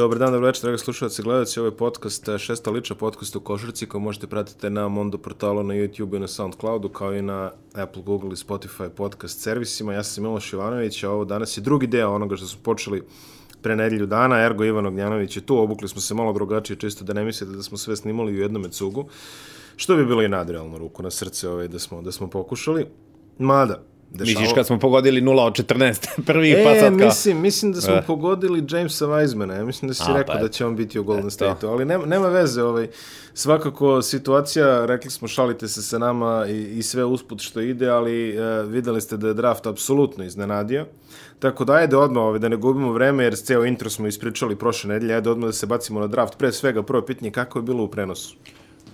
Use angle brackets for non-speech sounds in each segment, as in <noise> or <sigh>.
Dobar dan, dobro večer, dragi slušalci i gledalci. Ovo je podcast, eh, šesta lična podcast u Košarci koju možete pratiti na Mondo portalu, na YouTube i na Soundcloudu, kao i na Apple, Google i Spotify podcast servisima. Ja sam Miloš Ivanović, a ovo danas je drugi deo onoga što smo počeli pre nedelju dana. Ergo Ivan Ognjanović je tu, obukli smo se malo drugačije, čisto da ne mislite da smo sve snimali u jednom cugu. Što bi bilo i nadrealno ruku na srce ovaj, da, smo, da smo pokušali. Mada, Dešavo... Misliš kad smo pogodili 0 od 14, <laughs> prvi e, pa sad kao... mislim, mislim da smo e. pogodili Jamesa Weizmana, ja mislim da si A, rekao pa da će on biti u Golden State-u, ali nema, nema veze, ovaj, svakako situacija, rekli smo šalite se sa nama i, i sve usput što ide, ali uh, videli ste da je draft apsolutno iznenadio, tako da ajde odmah ovaj, da ne gubimo vreme, jer ceo intro smo ispričali prošle nedelje, ajde odmah da se bacimo na draft, pre svega prvo pitanje kako je bilo u prenosu?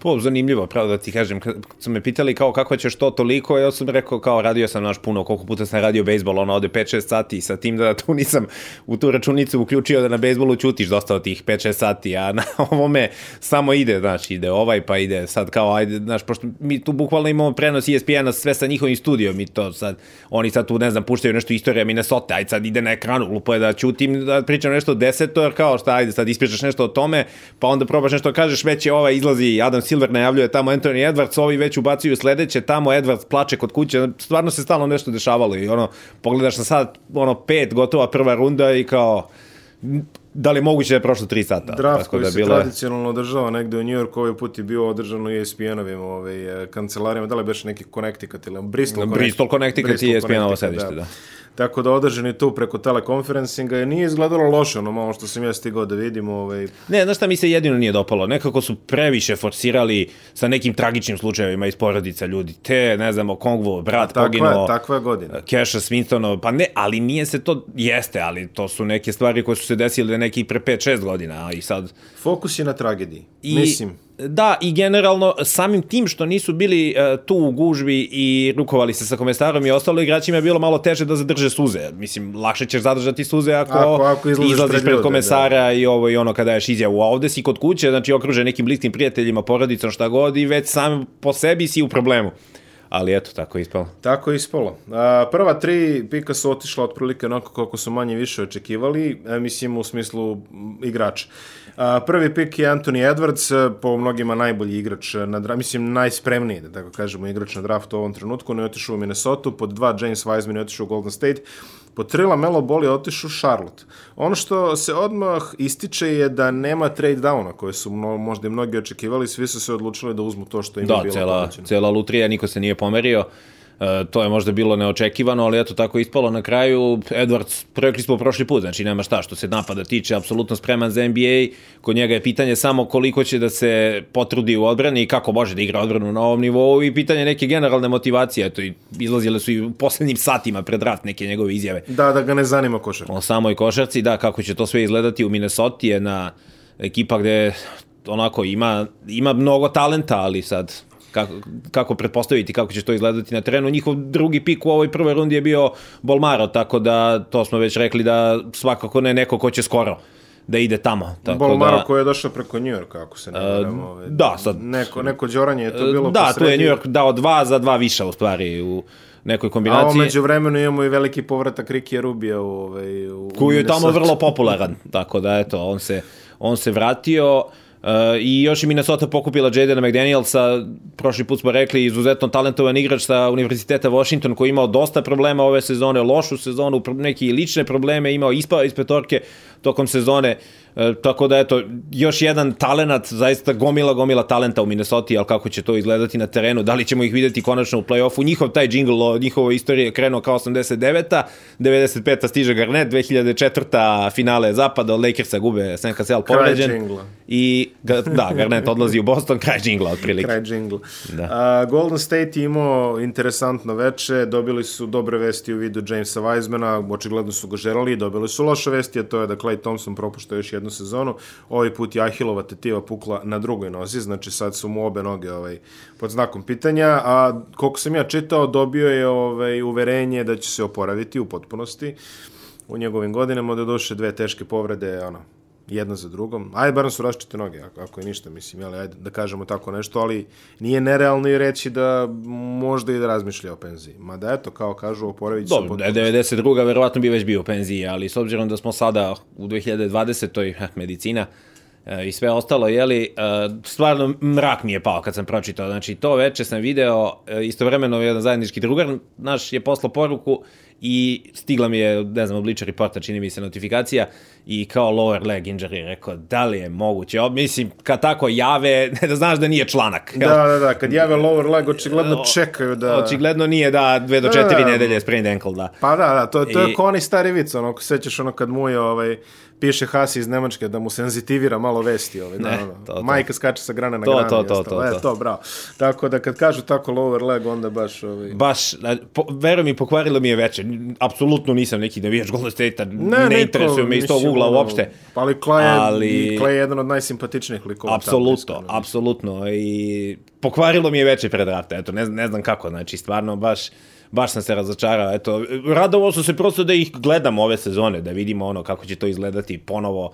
Po, zanimljivo, pravo da ti kažem, kad su me pitali kao kako ćeš to toliko, ja sam rekao kao radio sam naš puno, koliko puta sam radio bejsbol, ono ode 5-6 sati, sa tim da tu <laughs> nisam u tu računicu uključio da na bejsbolu ćutiš dosta od tih 5-6 sati, a na <laughs> ovome samo ide, znaš, ide ovaj pa ide sad kao, ajde, znaš, pošto mi tu bukvalno imamo prenos ESPN-a sve sa njihovim studijom i to sad, oni sad tu, ne znam, puštaju nešto istorija Minnesota, ajde sad ide na ekranu, lupo je da ćutim, da pričam nešto desetor, kao šta, ajde sad ispričaš nešto o tome, pa onda probaš nešto kažeš, već je ovaj izlazi Adam Silver najavljuje tamo Anthony Edwards, ovi već ubacuju sledeće, tamo Edwards plače kod kuće, stvarno se stalno nešto dešavalo i ono, pogledaš na sad, ono, pet, gotova prva runda i kao, da li je moguće da je prošlo 3 sata? Draft Tako koji da se bila... tradicionalno održava negde u New York, ovaj put je bio održan u ESPN-ovim ovaj, eh, kancelarijama, da li je baš neki Connecticut ili Bristol, Bristol Connecticut i ESPN-ovo sedište, da. da. Tako da održani tu preko telekonferencinga i nije izgledalo loše, ono malo što sam ja stigao da vidim. Ovaj... Ne, znaš šta mi se jedino nije dopalo? Nekako su previše forsirali sa nekim tragičnim slučajevima iz porodica ljudi. Te, ne znamo, Kongvo, brat takva, poginuo. Takva je godina. Keša Swintonov, pa ne, ali nije se to, jeste, ali to su neke stvari koje su se desile neki pre 5-6 godina, i sad... Fokus je na tragediji, I, mislim. Da, i generalno samim tim što nisu bili uh, tu u gužvi i rukovali se sa komestarom i ostalo igračima je bilo malo teže da zadrže suze. Mislim, lakše ćeš zadržati suze ako, ako, ako izlaziš pred, pred komesara da. i ovo i ono kada ješ izjavu. A ovde si kod kuće, znači okruže nekim bliskim prijateljima, porodicom, šta god i već sam po sebi si u problemu. Ali eto, tako je ispalo. Tako je ispalo. A, prva tri pika su otišla otprilike onako kako su manje više očekivali, e, mislim u smislu igrača. A, prvi pik je Anthony Edwards, po mnogima najbolji igrač, na, mislim najspremniji, da tako kažemo, igrač na draftu u ovom trenutku. On je otišao u Minnesota, pod dva James Wiseman je otišao u Golden State, po tri Melo Boli otišao u Charlotte. Ono što se odmah ističe je da nema trade downa koje su mno, možda i mnogi očekivali, svi su se odlučili da uzmu to što im da, je bilo cela, cela lutrija, niko se nije pomerio. E, to je možda bilo neočekivano, ali eto tako ispalo na kraju. Edwards, projekli smo prošli put, znači nema šta što se napada tiče, apsolutno spreman za NBA. Kod njega je pitanje samo koliko će da se potrudi u odbrani i kako može da igra odbranu na ovom nivou i pitanje neke generalne motivacije. Eto, i izlazile su i u poslednjim satima pred rat neke njegove izjave. Da, da ga ne zanima košarka. O samoj košarci, da, kako će to sve izgledati u Minnesota je na ekipa gde onako ima, ima mnogo talenta, ali sad kako, kako pretpostaviti kako će to izgledati na terenu. Njihov drugi pik u ovoj prvoj rundi je bio Bolmaro, tako da to smo već rekli da svakako ne neko ko će skoro da ide tamo. Tako Bolmaro da, koji je došao preko New Yorka, ako se ne varam. Uh, ovaj, da, sad... Neko, neko džoranje je to bilo Da, tu je New York dao dva za dva više u stvari u nekoj kombinaciji. A umeđu vremenu imamo i veliki povratak Rikija Rubija u, ovaj, u koji je tamo vrlo popularan, tako da eto, on se, on se vratio. Uh, I još je Minnesota pokupila Jadena McDanielsa, prošli put smo rekli, izuzetno talentovan igrač sa Univerziteta Washington koji je imao dosta problema ove sezone, lošu sezonu, neki lične probleme, imao ispao iz petorke tokom sezone. Uh, E, tako da, eto, još jedan talenat, zaista gomila, gomila talenta u Minnesota, ali kako će to izgledati na terenu, da li ćemo ih videti konačno u play-offu, njihov taj džingl o njihovoj istoriji je krenuo kao 89-a, 95-a stiže Garnett, 2004-a finale zapada, od Lakersa gube Sam Cassell povređen. I, da, Garnett odlazi u Boston, kraj džingla, otprilike. Kraj džingla. Da. Uh, Golden State imao interesantno veče, dobili su dobre vesti u vidu Jamesa Wisemana, očigledno su ga želali, dobili su loše vesti, a to je da Clay Thompson propušta još jednu jednu sezonu. Ovaj put je Ahilova tetiva pukla na drugoj nozi, znači sad su mu obe noge ovaj, pod znakom pitanja, a koliko sam ja čitao, dobio je ovaj, uverenje da će se oporaviti u potpunosti u njegovim godinama, da doše dve teške povrede, ono, jedna za drugom. Ajde, barem su različite noge, ako, ako je ništa, mislim, jeli, ajde da kažemo tako nešto, ali nije nerealno i reći da možda i da razmišlja o penziji. Ma da eto, kao kažu, oporavit će se Dobro, da je 92. verovatno bi već bio u penziji, ali s obzirom da smo sada u 2020. eh, medicina eh, i sve ostalo, jeli, eh, stvarno mrak mi je pao kad sam pročitao. Znači, to veče sam video, istovremeno jedan zajednički drugar naš je poslao poruku i stigla mi je, ne znam, Bleacher Reporta, čini mi se notifikacija, i kao lower leg injury, rekao, da li je moguće? O, mislim, kad tako jave, <laughs> da znaš da nije članak. jel? Da, da, da, kad jave lower leg, očigledno čekaju da... Očigledno nije da dve do četiri Da. nedelje sprained ankle, da. Pa da, da, to, to je I- ko onaj stari vic, ono, ako sećaš ono kad mu je, ovaj, piše Hasi iz Nemačke da mu senzitivira malo vesti, ovaj, da, Ne, ono, to, to. majka skače sa grane na To, grane. to, to, to, E, to. bravo. Tako da kad kažu tako lower leg, onda baš, ovaj, Baš, po, veruj mi, pokvarilo mi je veče. Apsolutno nisam neki navijač Golden State-a, ne, ne interesuje me iz tog ugla uopšte. Ali Clay je, Ali- Clay je jedan od najsimpatičnijih likova. Apsolutno, apsolutno. I pokvarilo mi je veče pred drafta. Eto, ne, ne znam kako, znači, stvarno, baš, baš sam se razočarao. Eto, radovao sam se prosto da ih gledam ove sezone, da vidimo ono kako će to izgledati ponovo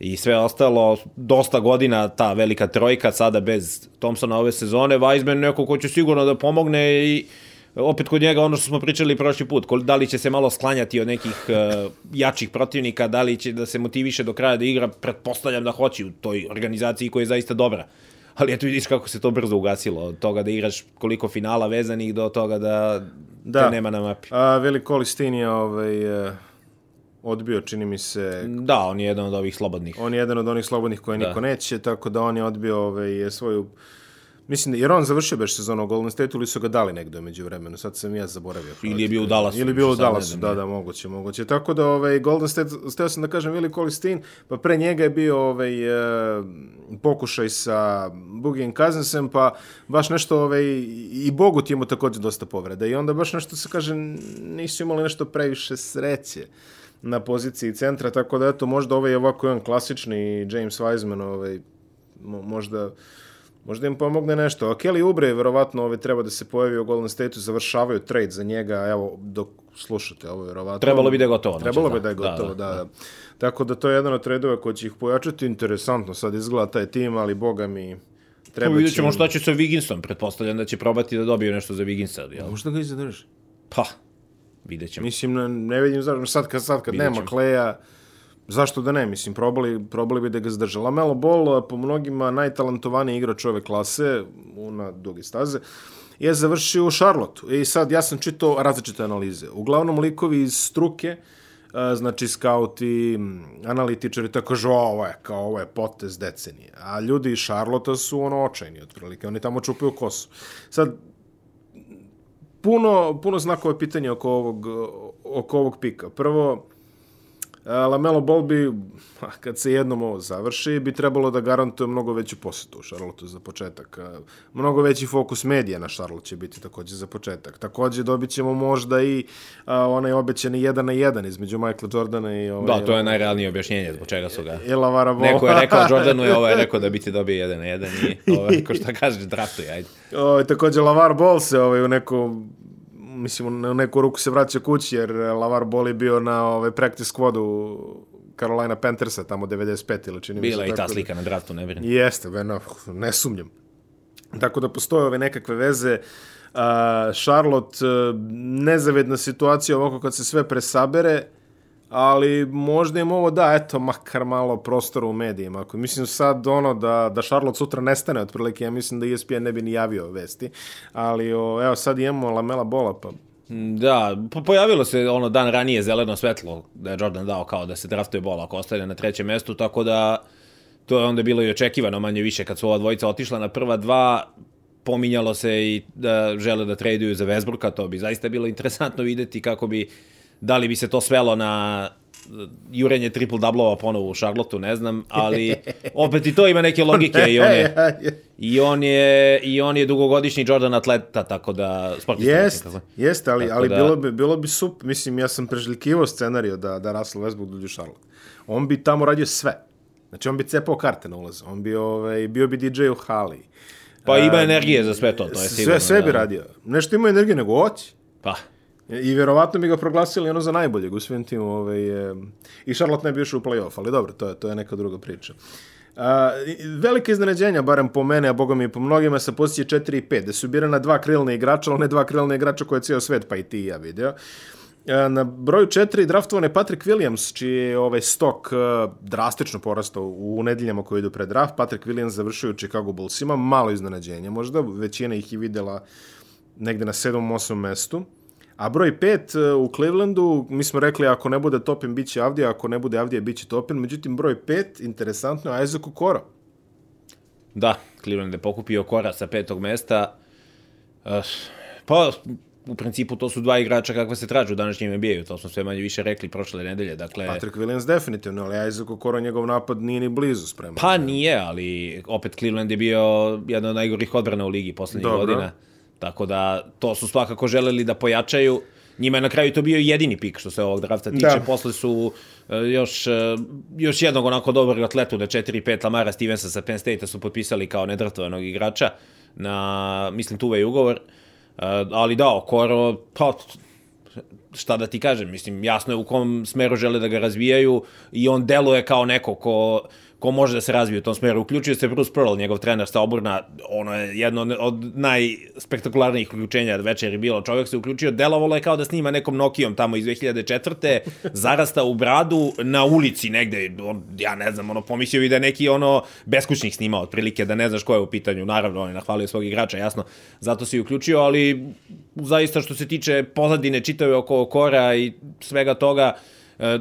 i sve ostalo. Dosta godina ta velika trojka, sada bez Thompsona ove sezone. Weizmann neko ko će sigurno da pomogne i opet kod njega ono što smo pričali prošli put, da li će se malo sklanjati od nekih uh, jačih protivnika, da li će da se motiviše do kraja da igra, pretpostavljam da hoće u toj organizaciji koja je zaista dobra. Ali eto vidiš kako se to brzo ugasilo, od toga da igraš koliko finala vezanih do toga da, da. Te nema na mapi. A, Veli Kolistin je ovaj, eh, odbio, čini mi se, Da, on je jedan od ovih slobodnih. on je jedan od onih slobodnih koje Da. niko neće, tako da on je odbio ovaj, svoju Mislim, da- jer on završio beš sezonu u Golden State ili su ga dali negde umeđu vremenu, sad sam ja zaboravio. Ili je bio u Dallasu, Ili je bio u Dallasu, da, da, moguće, moguće. Tako da ovaj, Golden State, steo sam da kažem Willi Colistin, pa pre njega je bio ovaj, e, pokušaj sa Boogie Cousinsem, pa baš nešto, ovaj, i Bogut je imao također dosta povreda. I onda baš nešto se kaže, nisu imali nešto previše sreće na poziciji centra, tako da eto, možda ovaj je ovako jedan klasični James Wiseman, ovaj, mo- možda Možda im pomogne nešto. A Kelly Oubre je verovatno ovaj, treba da se pojavi u Golden State-u, završavaju trade za njega, evo, dok slušate ovo verovatno. Trebalo bi da je gotovo, znači, Trebalo bi da. da je Da, gotovo, da, da, da. Tako da to je jedan od tradova koji će ih pojačati. Interesantno sad izgleda taj tim, ali boga mi treba Treba vidjet će... ćemo šta će sa Wigginsom, pretpostavljam da će probati da dobiju nešto za Wigginsa, jel? Možda ga i zadrži. Pa, vidjet ćemo. Mislim, ne, vidim zašto. Sad kad, sad kad Vidjet nema. Kleja, zašto da ne? Mislim, probali, probali bi da ga zadrže. Lamelo Ball, a, po mnogima najtalentovaniji igrač ove klase, na duge staze, je završio u Šarlotu. I sad, ja sam čitao različite analize. Uglavnom, likovi iz struke, a, znači skauti, m, analitičari, tako "O, ovo je, kao ovo je potez decenije. A ljudi iz Šarlota su ono očajni, otprilike. Oni tamo čupaju kosu. Sad, puno, puno znakova pitanja oko ovog, oko ovog pika. Prvo, Lamelo Ball bi, a, kad se jednom ovo završi, bi trebalo da garantuje mnogo veću posetu u Charlotteu za početak. Mnogo veći fokus medija na Charlotte će biti takođe za početak. Takođe dobit ćemo možda i a, onaj obećani jedan na jedan između Michaela Jordana i ovaj, Da, to je najrealnije objašnjenje zbog čega su ga. i Lavara Ball. Neko je rekao Jordanu <laughs> je ovaj rekao da bi ti dobio jedan na jedan i ovaj, ko šta kaže, draftuj, ajde. O, takođe Lavar Ball se ovaj, u neku mislim, u neku ruku se vraća kući, jer Lavar Ball je bio na ovaj, practice squadu Carolina Panthersa tamo 95 ili čini mi se. Bila i ta da- slika na draftu, ne brini. Jeste, no, ne sumnjam. Tako da postoje ove nekakve veze. Uh, Charlotte, uh, nezavedna situacija ovako kad se sve presabere, ali možda im ovo da, eto, makar malo prostora u medijima. Ako mislim sad ono da, da Charlotte sutra nestane, otprilike, ja mislim da ESPN ne bi ni javio vesti, ali o, evo sad imamo Lamela Bola, pa Da, po pojavilo se ono dan ranije zeleno svetlo da je Jordan dao kao da se draftuje bola ako ostane na trećem mestu, tako da to je onda bilo i očekivano manje više kad su ova dvojica otišla na prva dva, pominjalo se i da žele da traduju za Westbrooka, to bi zaista bilo interesantno videti kako bi, da li bi se to svelo na eh, jurenje triple doublova ponovo u Charlotteu, ne znam, ali <laughs> opet i to ima neke logike i on je, i on je, i on je dugogodišnji Jordan atleta, tako da sportista. Jest, jeste, ali, Tako ali da- bilo, bi, bilo bi sup, mislim, ja sam preželjkivao scenariju da, da Russell Westbrook dođe u Charlotte. On bi tamo radio sve. Znači, on bi cepao karte na ulaz. On bi, ovaj, bio bi DJ u hali. Pa ima energije za sve to, to je sigurno. Sve, sve bi da. radio. Nešto ima energije, nego oći. Pa, I vjerovatno bi ga proglasili ono za najboljeg u svim tim. Ovaj, e, I Charlotte ne bi išao u play-off, ali dobro, to je, to je neka druga priča. A, velike iznenađenja, barem po mene, a boga mi po mnogima, sa pozicije 4 i 5, da su birana dva krilna igrača, ali ne dva krilna igrača koje je cijel svet, pa i ti i ja video. A, na broju 4 draftovan je Patrick Williams, čiji je ovaj stok uh, drastično porastao u nedeljama koje idu pred draft. Patrick Williams završio u Chicago Bullsima, malo iznenađenja, možda većina ih je videla negde na 7-8 mestu. A broj 5 uh, u Clevelandu, mi smo rekli ako ne bude Topin, bit će Avdija, ako ne bude Avdija, bit će Topin. Međutim, broj 5, interesantno, je Isaac Okoro. Da, Cleveland je pokupio Kora sa petog mesta. Uh, pa, u principu to su dva igrača kakve se tražu u današnjem NBA-u, to smo sve manje više rekli prošle nedelje. Dakle, Patrick Williams definitivno, ali Isaac Okoro njegov napad nije ni blizu spreman. Pa nije, ali opet Cleveland je bio jedna od najgorih odbrana u ligi poslednjih Dobro. godina. Tako da to su svakako želeli da pojačaju. Njima je na kraju to bio jedini pik što se ovog drafta tiče. Da. Posle su e, još, e, još jednog onako dobrog atletu na 4-5 Lamara Stevensa sa Penn State su potpisali kao nedraftovanog igrača na, mislim, tuve ugovor. E, ali da, Okoro, pa, šta da ti kažem, mislim, jasno je u kom smeru žele da ga razvijaju i on deluje kao neko ko, ko može da se razvije u tom smeru. Uključio se Bruce Pearl, njegov trener sa Oburna, ono je jedno od najspektakularnijih uključenja večeri bilo. Čovjek se uključio, delovalo je kao da snima nekom Nokijom tamo iz 2004. <laughs> zarasta u bradu na ulici negde, on, ja ne znam, ono, pomislio bi da je neki ono beskućnik snimao, otprilike da ne znaš ko je u pitanju. Naravno, on je nahvalio svog igrača, jasno, zato se i uključio, ali zaista što se tiče pozadine čitave oko Kora i svega toga, e,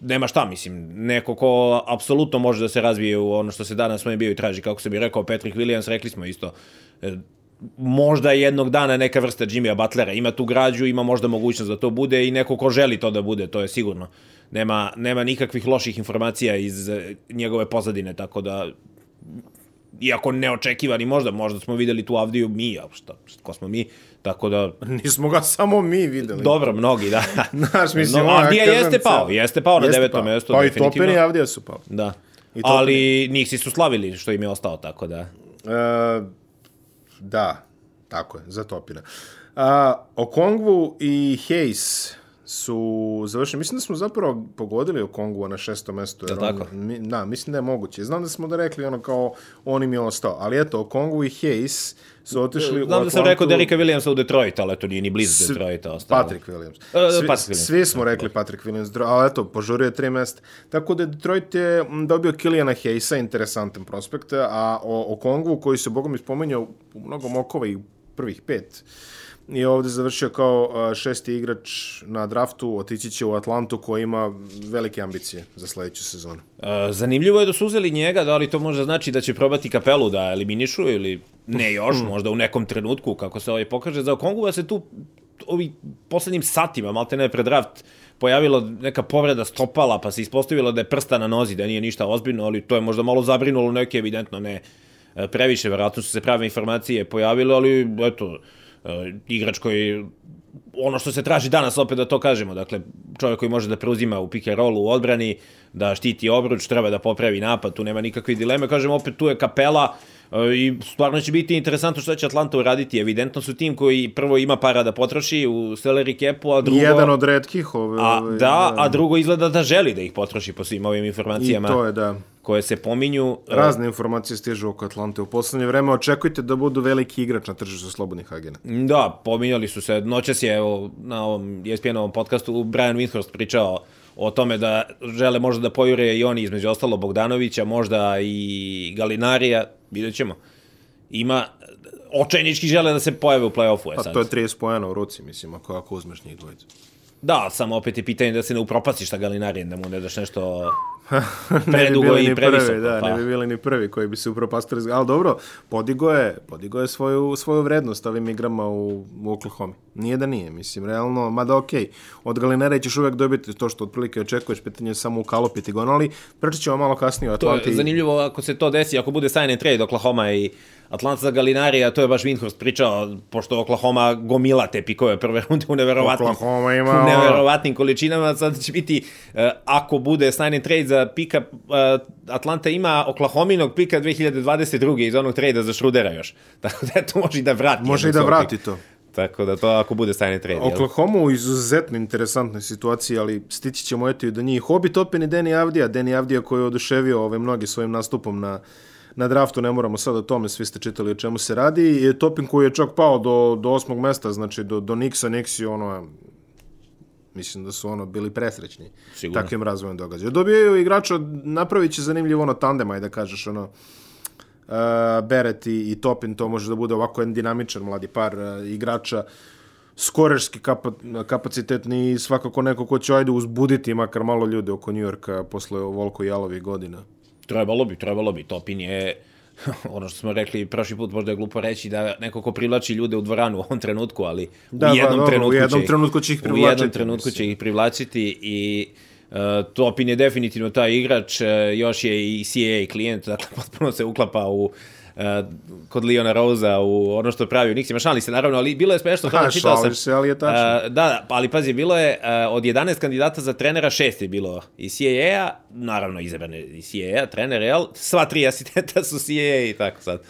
nema šta, mislim, neko ko apsolutno može da se razvije u ono što se danas svojim bio i traži, kako se bi rekao Patrick Williams, rekli smo isto, e, možda jednog dana neka vrsta Jimmya Butlera, ima tu građu, ima možda mogućnost da to bude i neko ko želi to da bude, to je sigurno. Nema, nema nikakvih loših informacija iz e, njegove pozadine, tako da iako neočekivani možda, možda smo videli tu Avdiju mi, a šta, ko smo mi, tako da, <laughs> Nismo ga samo mi videli. dobro, mnogi, da. <laughs> Znaš, mislim, no, Avdija jeste pao, sad. jeste pao na Jeste devetom pao. mestu, Pa i definitivno. Topin i Avdija su pao. Da. I Ali Nixi su slavili što im je ostao, tako da... E, da, tako je, za Topina. A, Okongwu i Hayes su završili. Mislim da smo zapravo pogodili Okongwu na šesto mesto. jer Jel on- tako? Mi, da, mislim da je moguće. Znam da smo da rekli ono kao on im je ostao. Ali eto, Okongwu i Hayes su otišli u Znam da sam rekao Derika Williamsa u Detroit, ali to nije ni blizu S- Detroita ostalo. Patrick Williams. E, Svi, Patrick Williams. svi smo rekli Patrick Williams, ali eto, požurio je tri mesta. Tako da Detroit je dobio Kilijana Hayesa, interesantan prospekt, a o, o Kongu, koji se bogom ispomenjao u mnogo mokova i prvih pet, je ovde završio kao šesti igrač na draftu, otići će u Atlantu koja ima velike ambicije za sledeću sezonu. Zanimljivo je da su uzeli njega, da li to možda znači da će probati kapelu da eliminišu ili ne još, možda u nekom trenutku, kako se ovaj pokaže. Za Okonguva se tu ovi poslednjim satima, malte ne pred draft, pojavila neka povreda stopala, pa se ispostavilo da je prsta na nozi, da nije ništa ozbiljno, ali to je možda malo zabrinulo neke, evidentno ne e, previše, verovatno su se prave informacije pojavile, ali eto, igrač koji ono što se traži danas, opet da to kažemo, dakle, čovjek koji može da preuzima u pick and rollu u odbrani, da štiti obruč, treba da popravi napad, tu nema nikakve dileme, kažem, opet tu je kapela, e, i stvarno će biti interesantno što će Atlanta uraditi. Evidentno su tim koji prvo ima para da potroši u salary capu, a drugo... Jedan od redkih ove... A, ove, da, a drugo izgleda da želi da ih potroši po svim ovim I informacijama to je, da. koje se pominju. E, Razne informacije stižu oko Atlante. U poslednje vreme očekujte da budu veliki igrač na tržištu slobodnih agena. Da, pominjali su se. Noćas je evo, na ovom ESPN-ovom podcastu Brian Windhorst pričao o tome da žele možda da pojure i oni između ostalo Bogdanovića, možda i Galinarija, vidjet ćemo. Ima, očajnički žele da se pojave u play-offu. E Pa sad. to je 30 pojena u ruci, mislim, ako, ako uzmeš njih dvojicu. Da, samo opet je pitanje da se ne upropastiš sa Galinarijem, da mu ne daš nešto <laughs> ne bi predugo i previsoko. prvi, da, pa. ne bi bili ni prvi koji bi se upropastili. Ali dobro, podigo je, podigo je svoju, svoju vrednost ovim igrama u, u Oklahoma. Nije da nije, mislim, realno, mada okej, okay, od Galinera ćeš uvek dobiti to što otprilike očekuješ, pitanje je samo ukalopiti ga, ono, ali pričat ćemo malo kasnije o To je Atlanti. zanimljivo ako se to desi, ako bude sign and trade Oklahoma i Atlanta Galinarija, to je baš Windhorst pričao, pošto Oklahoma gomila te pikove prve runde u neverovatnim, Oklahoma ima u neverovatnim količinama, sad će biti, uh, ako bude sign and trade za pika, uh, Atlanta ima Oklahominog pika 2022. iz onog trada za Šrudera još. <laughs> Tako da to može i da vrati. Može i da vrati pika. to. Tako da to ako bude stajni trade. Oklahoma u izuzetno interesantnoj situaciji, ali stići ćemo eto i do njih. Hobi Topin i Deni Avdija. Deni Avdija koji je oduševio ove mnogi svojim nastupom na, na draftu, ne moramo sad o tome, svi ste čitali o čemu se radi. I Topin koji je čak pao do, do osmog mesta, znači do, do Nixa, Nixi, ono, mislim da su ono bili presrećni Sigurno. takvim razvojem događaja. Dobijaju igrača, napravit će zanimljivo ono tandem, ajde da kažeš, ono, uh, Beret i, i Topin, to može da bude ovako jedan dinamičan mladi par uh, igrača, skorerski kapa, kapacitetni i svakako neko ko će ajde uzbuditi makar malo ljude oko Njujorka posle Volko Jalovih godina. Trebalo bi, trebalo bi. Topin je <laughs> ono što smo rekli prošli put, možda je glupo reći da neko ko privlači ljude u dvoranu u ovom trenutku, ali Da, u da, jednom, dobro, u trenutku, jednom će trenutku će ih U privlačiti, jednom trenutku će ih privlačiti i uh, Topin je definitivno taj igrač, uh, još je i CAA klijent, <laughs> dakle potpuno se uklapa u uh, kod Leona Rosa u ono što pravi u Nixima. Šali se naravno, ali bilo je smešno, Ha, čitao sam. se, ali je tačno. Uh, da, ali pazi, bilo je uh, od 11 kandidata za trenera, šest je bilo iz CAA-a, naravno izabrane iz CAA-a, trener, jel? Sva tri asistenta su CAA i tako sad.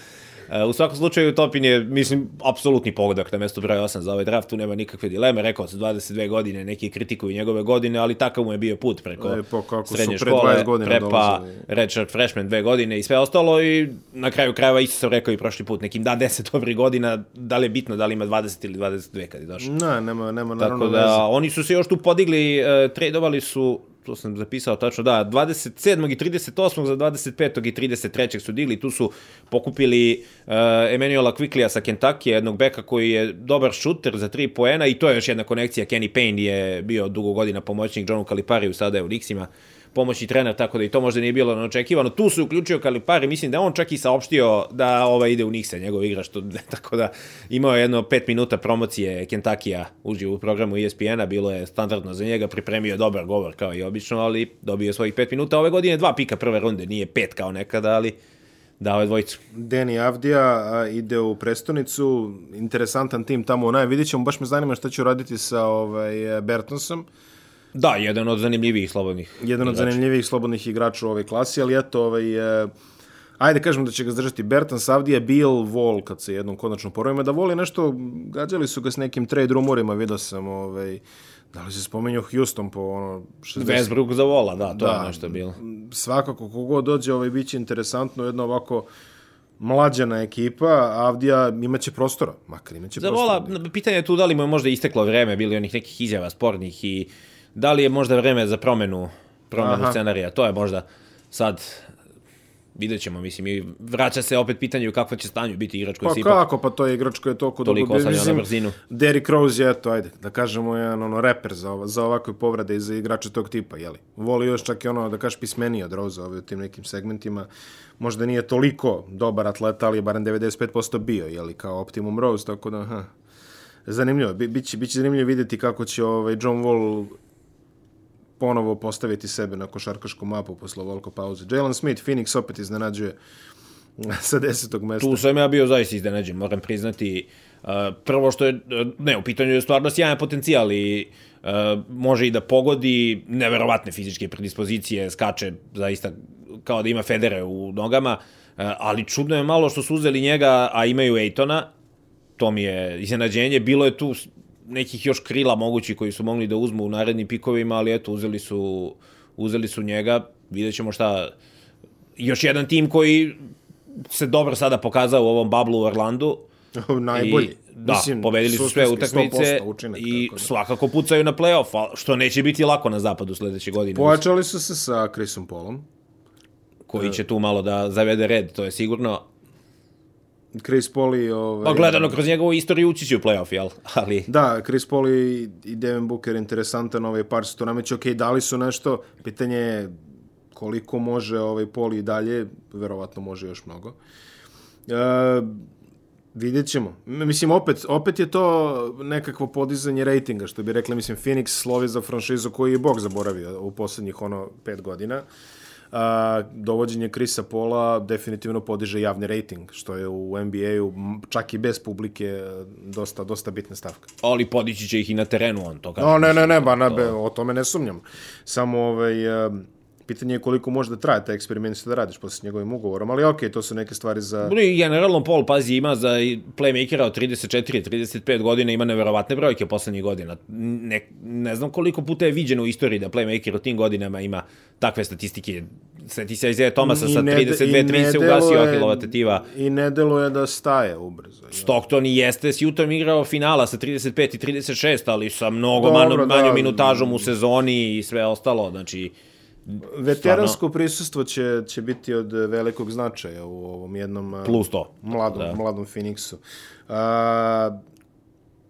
Uh, u svakom slučaju Topin je, mislim, apsolutni pogodak na mestu broja 8 za ovaj draft, tu nema nikakve dileme, rekao sam 22 godine, neki kritikuju njegove godine, ali takav mu je bio put preko Lepo, kako su srednje pre škole, 20 godina prepa, dolazili. redshirt freshman dve godine i sve ostalo i na kraju krajeva isto sam rekao i prošli put, nekim da 10 dobrih godina, da li je bitno da li ima 20 ili 22 kad je došao. Ne, nema, nema naravno Tako da, veze. oni su se još tu podigli, uh, tradovali su, to sam zapisao tačno, da, 27. i 38. za 25. i 33. su digli, tu su pokupili uh, Emanuela Quicklija sa Kentucky, jednog beka koji je dobar šuter za tri poena i to je još jedna konekcija, Kenny Payne je bio dugo godina pomoćnik Johnu Kalipariju, sada je u Nixima, pomoćni trener, tako da i to možda nije bilo neočekivano. Tu se uključio Kalipari, mislim da on čak i saopštio da ovaj ide u Nixa, njegov igrač, što, <laughs> tako da imao je jedno pet minuta promocije Kentakija uživo u programu ESPN-a, bilo je standardno za njega, pripremio je dobar govor kao i obično, ali dobio je svojih pet minuta. Ove godine dva pika prve runde, nije pet kao nekada, ali dao je dvojicu. Deni Avdija ide u prestonicu, interesantan tim tamo u naj, vidit ćemo, baš me zanima šta će uraditi sa ovaj, Bertonsom, Da, jedan od zanimljivijih slobodnih. jedan od igrača. zanimljivih slobodnih igrača u ovoj klasi, ali eto, ovaj, e, ajde kažemo da će ga zdržati Bertans, Avdija, Bill, Vol, kad se jednom konačno porovima, da voli nešto, gađali su ga s nekim trade rumorima, vidio sam, ovaj, da li se spomenuo Houston po ono 60 Westbrook za vola, da, to Da. je nešto bilo. svakako kogod dođe, ovaj, bit će interesantno, jedno ovako mlađana ekipa, Avdija imaće prostora, makar imaće Za prostora. vola, pitanje je tu da li mu je možda isteklo vreme, bili onih nekih izjava spornih i da li je možda vreme za promenu, promenu Aha. scenarija. To je možda sad vidjet ćemo, mislim, i vraća se opet pitanje u kakva će stanju biti igrač koji Pa se ipak kako, pa to je igrač koji je toliko Toliko dugo na brzinu. Derrick Rose je, eto, ajde, da kažemo, jedan ono, reper za, ova- za ovakve povrede i za igrače tog tipa, jeli. Voli još čak i ono, da kažeš, pismeniji od Rose ovaj, u tim nekim segmentima. Možda nije toliko dobar atleta, ali je barem 95% bio, jeli, kao Optimum Rose, tako da, ha. Zanimljivo, bi, biće, biće zanimljivo vidjeti kako će ovaj John Wall ponovo postaviti sebe na košarkašku mapu posle ovoliko pauze. Jalen Smith, Phoenix opet iznenađuje <laughs> sa desetog mesta. Tu sam ja bio zaista iznenađen, moram priznati. Uh, prvo što je, uh, ne, u pitanju je stvarno sjajan potencijal i uh, može i da pogodi neverovatne fizičke predispozicije, skače zaista kao da ima federe u nogama, ali čudno je malo što su uzeli njega, a imaju Ejtona, to mi je iznenađenje. Bilo je tu nekih još krila mogući koji su mogli da uzmu u narednim pikovima, ali eto, uzeli su, uzeli su njega. Vidjet ćemo šta... Još jedan tim koji se dobro sada pokazao u ovom bablu u Orlandu. <laughs> Najbolji. I, da, Mislim, pobedili su sve utakmice 100% učinak, i da. svakako pucaju na play-off, što neće biti lako na zapadu sledeće godine. Pojačali su se sa Chrisom Paulom. koji će tu malo da zavede red, to je sigurno. Chris Paul i... Ovaj, Pa gledano kroz njegovu istoriju ući će u play-off, jel? <laughs> Ali Da, Chris Paul i, i Devin Booker interesantan ovaj par se to nameće. Ok, dali su nešto, pitanje je koliko može ovaj Paul i dalje, verovatno može još mnogo. E, vidjet ćemo. Mislim, opet, opet je to nekakvo podizanje rejtinga, što bi rekli, mislim, Phoenix slovi za franšizu koju je Bog zaboravio u poslednjih ono pet godina. A, dovođenje Krisa Pola definitivno podiže javni rejting, što je u NBA-u čak i bez publike e, dosta, dosta bitna stavka. ali podići će ih i na terenu, on to kaže. No, ne, ne, ne, ba, ne, be, o tome ne sumnjam. Samo ovaj, e, Pitanje je koliko može da traje taj eksperiment što da radiš posle njegovim ugovorom, ali okej, okay, to su neke stvari za... I generalno Paul, pazi, ima za playmakera od 34-35 godina, ima neverovatne brojke poslednjih godina. Ne, ne znam koliko puta je viđeno u istoriji da playmaker u tim godinama ima takve statistike. Sveti se Isaiah Thomasa sa 32-3 se ugasio Ahilova tetiva. I ne deluje da staje ubrzo. Stockton i jeste s Utahom igrao finala sa 35 i 36, ali sa mnogo Dobro, manjom, manjom da, minutažom u sezoni i sve ostalo. Znači, Veteransko stvarno... prisustvo će, će biti od velikog značaja u ovom jednom Plus to. mladom, da. mladom Phoenixu. Uh,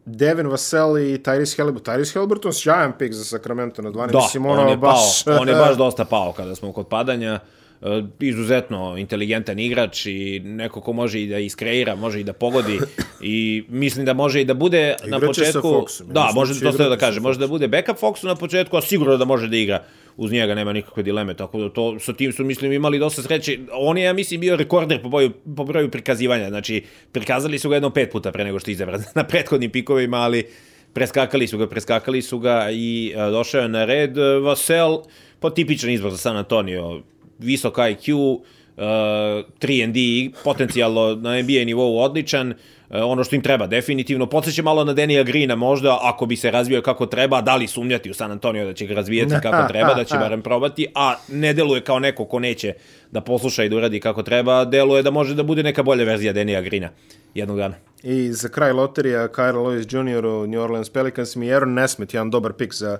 Devin Vassell i Tyrese Halliburton. Tyrese Halliburton sjajan pik za Sacramento na 12. Da, Mislim, on je, baš... pao, on je baš <laughs> dosta pao kada smo kod padanja. Uh, izuzetno inteligentan igrač i neko ko može i da iskreira, može i da pogodi i mislim da može i da bude na početku... Foxom, da, može to da kaže, može da bude backup Foxu na početku, a sigurno da može da igra uz njega nema nikakve dileme, tako da to sa tim su mislim imali dosta sreće. On je ja mislim bio rekorder po broju po broju prikazivanja, znači prikazali su ga jedno pet puta pre nego što je izabran <laughs> na prethodnim pikovima, ali preskakali su ga, preskakali su ga i a, došao je na red Vasel, po tipičan izbor za San Antonio, visok IQ, uh, 3 D, potencijalno na NBA nivou odličan, E, ono što im treba, definitivno. Podseća malo na Denija Grina možda, ako bi se razvio kako treba, da li sumnjati u San Antonio da će ga razvijeti kako treba, da će <laughs> barem probati, a ne deluje kao neko ko neće da posluša i da uradi kako treba, deluje da može da bude neka bolja verzija Denija Grina jednog dana. I za kraj loterija, Kyle Lewis Jr. u New Orleans Pelicans mi Aaron Nesmith, jedan dobar pik za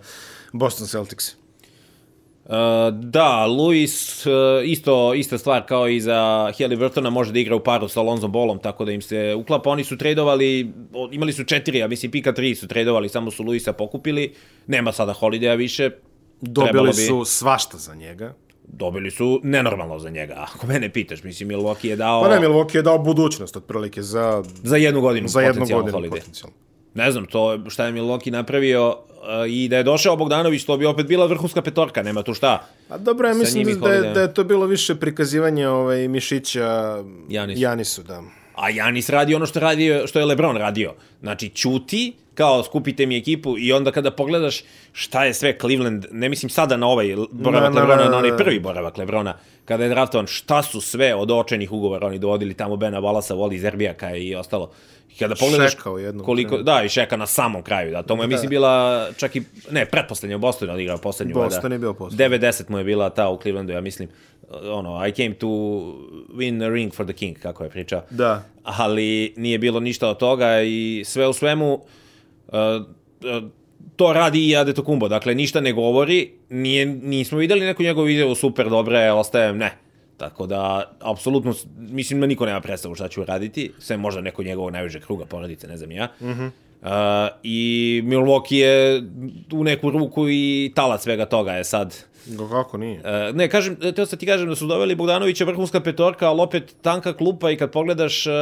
Boston Celtics. Uh, da, Luis uh, isto ista stvar kao i za Halliburtona može da igra u paru sa Alonzo Bolom, tako da im se uklapa. Oni su tradovali, imali su četiri, a mislim pika tri su tradovali, samo su Luisa pokupili. Nema sada Holidaya više. Dobili bi... su svašta za njega. Dobili su nenormalno za njega. <laughs> Ako mene pitaš, mislim, Milwaukee je dao... Pa ne, Milwaukee je dao budućnost, otprilike, za... Za jednu godinu, za jednu godinu, potencijalno. Ne znam, to šta je Milwaukee napravio, i da je došao Bogdanović, to bi opet bila vrhunska petorka, nema tu šta. A dobro, ja mislim da, je, da je to bilo više prikazivanje ovaj, Mišića Janis. Janisu, da. A Janis radi ono što, radi, što je Lebron radio. Znači, čuti, kao skupite mi ekipu i onda kada pogledaš šta je sve Cleveland, ne mislim sada na ovaj boravak na, Lebrona, na, na, na onaj prvi boravak Lebrona, kada je draftovan, šta su sve od očenih ugovora oni dovodili tamo Bena Valasa, Voli Zerbijaka i ostalo. Kada pogledaš Šeka u jednom koliko, da, i Šeka na samom kraju, da, to mu je, da. mislim, bila čak i, ne, pretposlednja u Bostonu odigrao poslednju. Boston da, je bio poslednju. 90 mu je bila ta u Clevelandu, ja mislim, ono, I came to win a ring for the king, kako je pričao. Da. Ali nije bilo ništa od toga i sve u svemu, uh, to radi i Adetokumbo, dakle, ništa ne govori, nije, nismo videli neku njegovu izjavu super dobre, ostajem, ne, Tako da, apsolutno, mislim da niko nema predstavu šta ću raditi, sve možda neko njegovo najveže kruga porodice, ne znam ja. Mm -hmm. Uh, I Milwaukee je u neku ruku i talac svega toga je sad. Kako nije? Uh, ne, kažem, teo sad ti kažem da su doveli Bogdanovića vrhunska petorka, ali opet tanka klupa i kad pogledaš, uh,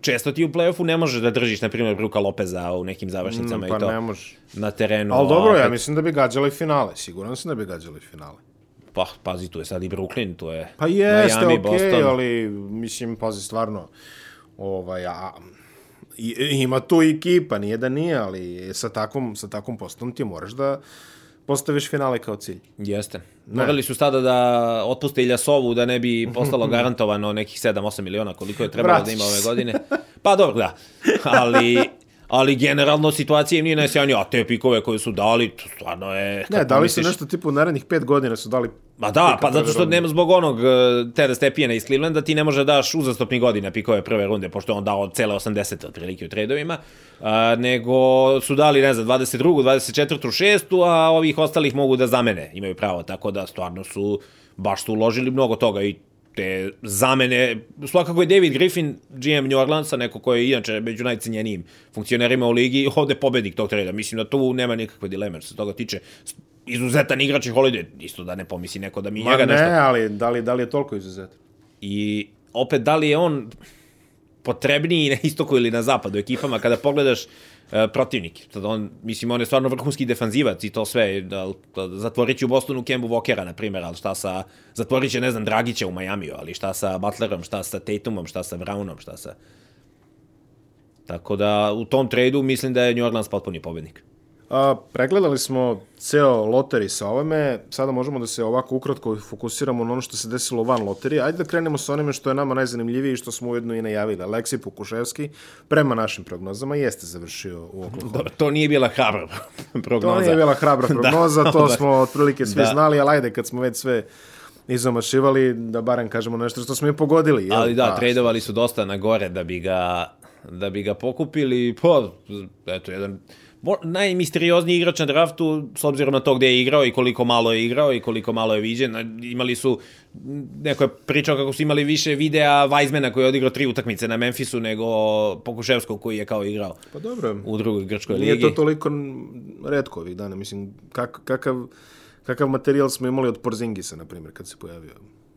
često ti u play-offu ne možeš da držiš, na primjer, Bruka Lopeza u nekim završnicama mm, pa i to. Pa ne možeš. Na terenu. Ali dobro, opet... ja mislim da bi gađali finale, sigurno sam da bi gađali finale. Pa, pazi, tu je sad i Brooklyn, tu je Pa jeste, Miami, okay, Boston. ali, mislim, pazi, stvarno, ovaj, a, ima tu ekipa, nije da nije, ali sa takvom, sa takvom postom ti moraš da postaviš finale kao cilj. Jeste. Ne. Morali su sada da otpuste Iljasovu da ne bi postalo <laughs> garantovano nekih 7-8 miliona koliko je trebalo Vratiš. da ima ove godine. Pa dobro, da. Ali <laughs> ali generalno situacija im nije najsjajnija, a te pikove koje su dali, to stvarno je... Ne, dali su nešto tipu narednih pet godina su dali Ma da, pa zato što nema zbog onog uh, Tada Stepijena iz Clevelanda ti ne može da daš uzastopni godina pikove prve runde, pošto on dao cele 80 otprilike u tradovima, uh, nego su dali, ne znam, 22. 24. 6. a ovih ostalih mogu da zamene, imaju pravo, tako da stvarno su, baš su uložili mnogo toga i te zamene, svakako je David Griffin, GM New Orleansa, neko ko je inače među najcenjenijim funkcionerima u ligi, ovde pobednik tog treda. Mislim da tu nema nikakve dileme što se toga tiče. Izuzetan igrač i Holiday, isto da ne pomisli neko da mi Ma njega ne, nešto... ne, ali da li, da li je toliko izuzetan? I opet, da li je on potrebniji na istoku ili na zapadu ekipama, kada pogledaš e, protivnik. Sad on, mislim, on je stvarno vrhunski defanzivac i to sve. Da, zatvorit će u Bostonu Kembu Walkera, na primjer, ali šta sa... Zatvorit će, ne znam, Dragića u Majamiju, ali šta sa Butlerom, šta sa Tatumom, šta sa Brownom, šta sa... Tako da, u tom tradu mislim da je New Orleans potpuni pobednik. A, pregledali smo ceo loteri sa ovome, sada možemo da se ovako ukratko fokusiramo na ono što se desilo van loterije. Ajde da krenemo sa onime što je nama najzanimljivije i što smo ujedno i najavili. Aleksij Pukuševski, prema našim prognozama, jeste završio u Oklahoma. Dobro, to nije bila hrabra <laughs> prognoza. To nije bila hrabra <laughs> prognoza, Da, to dobar. smo otprilike svi Da. znali, ali ajde kad smo već sve izomašivali, da barem kažemo nešto što smo i pogodili. jel? Ali da, Pa, tradovali su dosta na gore da bi ga, da bi ga pokupili. Pa, eto, jedan najmisteriozniji igrač na draftu, s obzirom na to gde je igrao i koliko malo je igrao i koliko malo je viđen. Imali su, neko je pričao kako su imali više videa Weizmana koji je odigrao tri utakmice na Memphisu nego Pokuševskog koji je kao igrao Pa dobro, u drugoj grčkoj nije ligi. to toliko redko ovih dana. Mislim, kak, kakav, kakav materijal smo imali od Porzingisa, na primjer, kad se pojavio.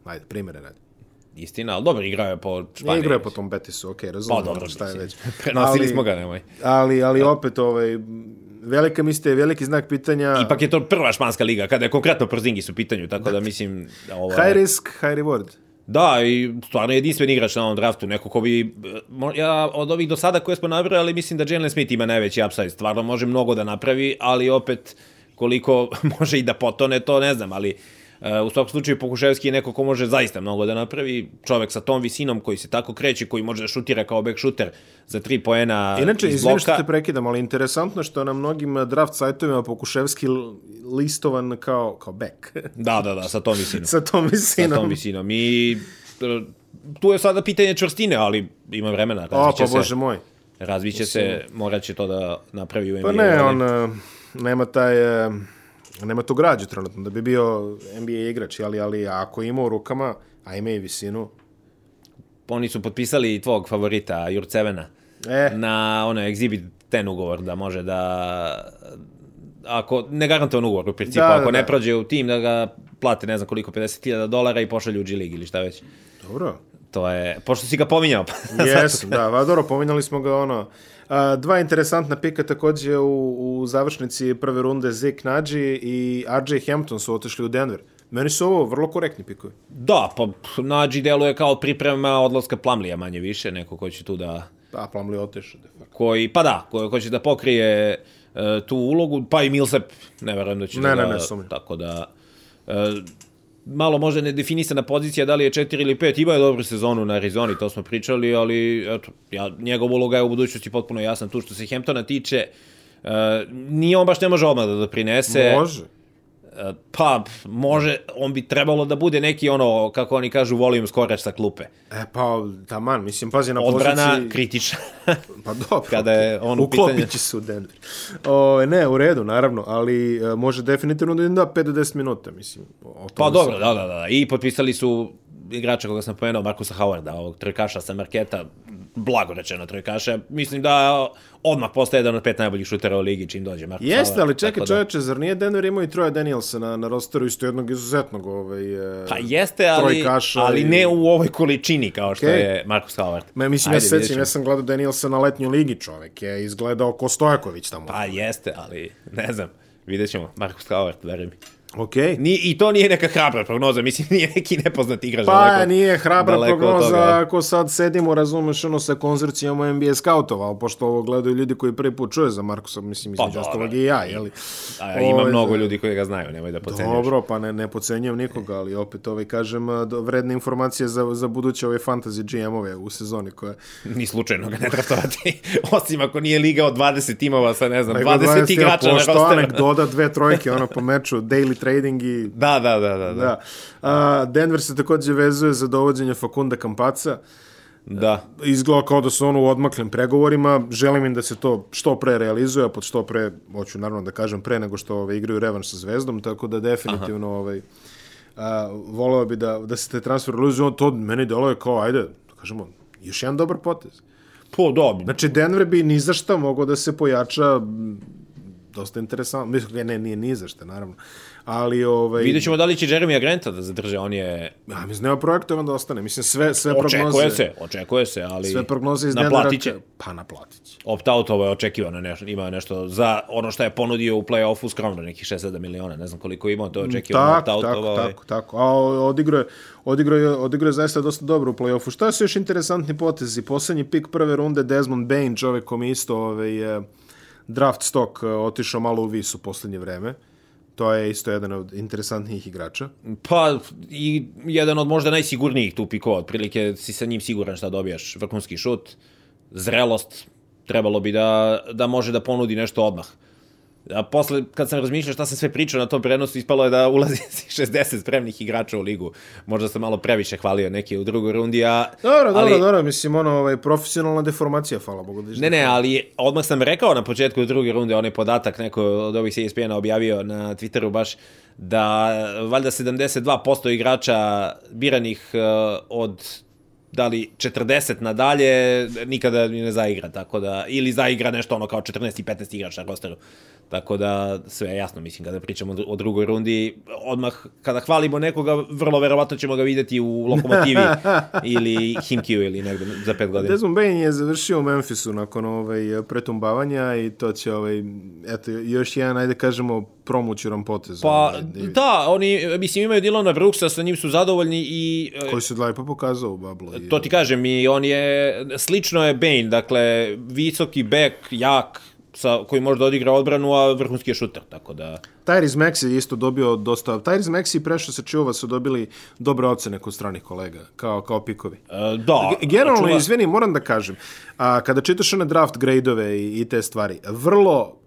Ajde, primjere radi. Istina, ali dobro, igrao je po Španiji. igrao je po tom Betisu, okej, Pa razumijem dobro, šta je već. <laughs> Prenosili Ali- smo ga, nemoj. Ali, ali opet, ovaj, velika mislite, veliki znak pitanja. Ipak je to prva španska liga, kada je konkretno Porzingis u pitanju, tako da mislim... Ovo, High risk, high reward. Da, i stvarno jedinstven igrač na ovom draftu, neko ko bi, ja od ovih do sada koje smo nabrali, mislim da Jalen Smith ima najveći upside, stvarno može mnogo da napravi, ali opet koliko <laughs> može i da potone, to ne znam, ali uh, u svakom slučaju Pokuševski je neko ko može zaista mnogo da napravi, čovek sa tom visinom koji se tako kreće, koji može da šutira kao back shooter za tri poena Inače, iz izvini što te prekidam, ali interesantno što je na mnogim draft sajtovima Pokuševski listovan kao, kao back. <laughs> Da, da, da, sa tom visinom. Sa tom sa visinom. tom visinom. I e, tu je sada pitanje čvrstine, ali ima vremena. O, pa se, bože moj. razviće se, morat će to da napravi u NBA. Pa ne, on eh, nema taj... nema tu građu trenutno da bi bio NBA igrač, ali, ali ako ima u rukama, a ima i visinu, Oni su potpisali i tvog favorita, Jurcevena, e, na ono Exhibit 10 ugovor, da može da... Ako, ne garantovan ugovor u principu, Da, da, ako ne da. prođe u tim da ga plate ne znam koliko, 50.000 dolara i pošalju u G League ili šta već. dobro. To je, pošto si ga pominjao. pa <laughs> Jesam, da, va dobro, pominjali smo ga ono. Dva interesantna pika takođe u, u završnici prve runde Zeke Nađi i RJ Hampton su otišli u Denver. Meni su ovo vrlo korektni pikovi. Da, pa Nađi deluje kao priprema odlaska Plamlija manje više, neko ko će tu da Pa, Plumlee otišao, koji, pa da, koji hoće da pokrije e, tu ulogu, pa i Millsap, ne verujem da će Ne, da ne, ga- ne, sumnjam. tako da, e, malo možda nedefinisana pozicija, da li je 4 ili 5, ima je dobru sezonu na Arizoni, to smo pričali, ali eto, ja, njegov uloga je u budućnosti potpuno jasna tu što se Hamptona tiče, e, nije on baš ne može odmah da doprinese. Može. Pa, može, on bi trebalo da bude neki ono, kako oni kažu, volume skorač sa klupe. E, pa, taman, mislim, pazi na Odbrana poziciji... kritična. <laughs> Pa dobro. Kada je on u Uklopit pitanju. će se u Denver. O, ne, u redu, naravno, ali e, može definitivno da im da 5 do 10 minuta, mislim. Pa dobro, da, da, da. I potpisali su igrača koga sam pomenuo, Markusa Howarda, ovog trojkaša sa Marketa, blago rečeno trojkaša. Mislim da odmah postaje jedan od pet najboljih šutera u ligi čim dođe Markus Jeste, Howard. ali čekaj da- čoveče, zar nije Denver imao i Troja Danielsa na, na rosteru isto jednog izuzetnog ovaj, e, Pa jeste, ali, ali i- ne u ovoj količini kao što Okej. je Markus Howard. Ma, mislim, Ajde, ja sećam, ja sam gledao Danielsa na letnjoj ligi, čovek je izgledao ko Stojaković tamo. Pa jeste, ali ne znam. Vidjet ćemo. Markus Howard, veruj mi. Okej. Ni, I to nije neka hrabra prognoza, mislim, nije neki nepoznat igrač. Pa daleko- nije hrabra prognoza toga. ako sad sedimo, razumeš, ono sa konzorcijama NBA skautova, ali pošto ovo gledaju ljudi koji prvi put čuje za Markusa, mislim, između dobro. ostalog i ja, jeli? A, ima Ovaj, mnogo da. ljudi koji ga znaju, nemoj da pocenjuješ. Dobro, pa ne, ne pocenjujem nikoga, ali opet ovaj, kažem, vredne informacije za, za buduće ove fantasy GM-ove u sezoni koje... Ni slučajno ga ne draftovati. <laughs> Osim ako nije liga od 20 timova sa, ne znam, Nego 20 igrača na Pošto rosteru. anegdota, dve trojke, ono po meču, daily trading i Da, da, da, da. da. Da. A, Denver se takođe vezuje za dovođenje Fakunda Kampaca. da. Izgleda kao da su ono u odmaklim pregovorima. Želim im da se to što pre realizuje, a pod što pre, hoću naravno da kažem pre nego što ovaj, igraju revanš sa Zvezdom, tako da definitivno ovaj, a, voleo bi da, da se te transfer realizuje. To meni deluje kao, ajde, da kažemo, još jedan dobar potez. Po, dobro. Znači, Denver bi ni za šta mogao da se pojača dosta interesantno. Mislim, ne, nije ni za šta, naravno. Ali, ovaj... Vidjet ćemo da li će Jeremy Granta da zadrže, on je... Ja, mislim, nema projektovan da ostane. Mislim, sve, sve prognoze... Očekuje se, očekuje se, ali... Sve prognoze iz Naplatit će. Pa naplatit će. Opt-outovo je očekivano, nešto, ima nešto za ono što je ponudio u play-offu skromno, nekih 6-7 miliona, ne znam koliko ima, to je očekivano Tako, opt-outovo. tako, ovaj. tako, tako. A odigrao je, odigrao je, odigrao je zaista dosta dobro u play-offu. Šta su još interesantni potezi? Poslednji pik prve runde, Desmond Bain, čovek kom je isto ovaj, e, draft stock uh, otišao malo u vis u poslednje vreme. To je isto jedan od interesantnijih igrača. Pa, i jedan od možda najsigurnijih tu pikova, otprilike si sa njim siguran šta dobijaš. Vrhunski šut, zrelost, trebalo bi da, da može da ponudi nešto odmah. A posle, kad sam razmišljao šta sam sve pričao na tom prenosu, ispalo je da ulazi <laughs> 60 spremnih igrača u ligu. Možda sam malo previše hvalio neke u drugoj rundi, a... Dobro, ali, dobro, dobro, mislim, ono, ovaj, profesionalna deformacija, hvala Bogu. Da Ne, ne, ali odmah sam rekao na početku druge runde, onaj podatak, neko od ovih CSPN-a objavio na Twitteru baš, da valjda 72% igrača biranih uh, od da li 40 nadalje nikada ne zaigra, tako da, ili zaigra nešto ono kao 14 i 15 igrača na rosteru. Tako da sve je jasno, mislim, kada pričamo o drugoj rundi, odmah kada hvalimo nekoga, vrlo verovatno ćemo ga videti u Lokomotivi <laughs> ili Himkiju ili negde za pet godina. Desmond Bain je završio u Memphisu nakon ovaj, pretumbavanja i to će, ovaj, eto, još jedan, ajde kažemo, promućuran potez. Pa, ovaj, da, oni, mislim, imaju Dilana Brooksa, sa njim su zadovoljni i... Koji se lepo pokazao u Bablu. To ti kažem, i on je, slično je Bane, dakle, visoki bek, jak, sa, koji može da odigra odbranu, a vrhunski je šuter, tako da... Tyrese Maxi je isto dobio dosta... Tyrese Maxi i Prešo se čuva su dobili dobre ocene kod stranih kolega, kao, kao pikovi. E, da. G generalno, čuva... izvini, moram da kažem, a, kada čitaš one draft grade-ove i, i te stvari, vrlo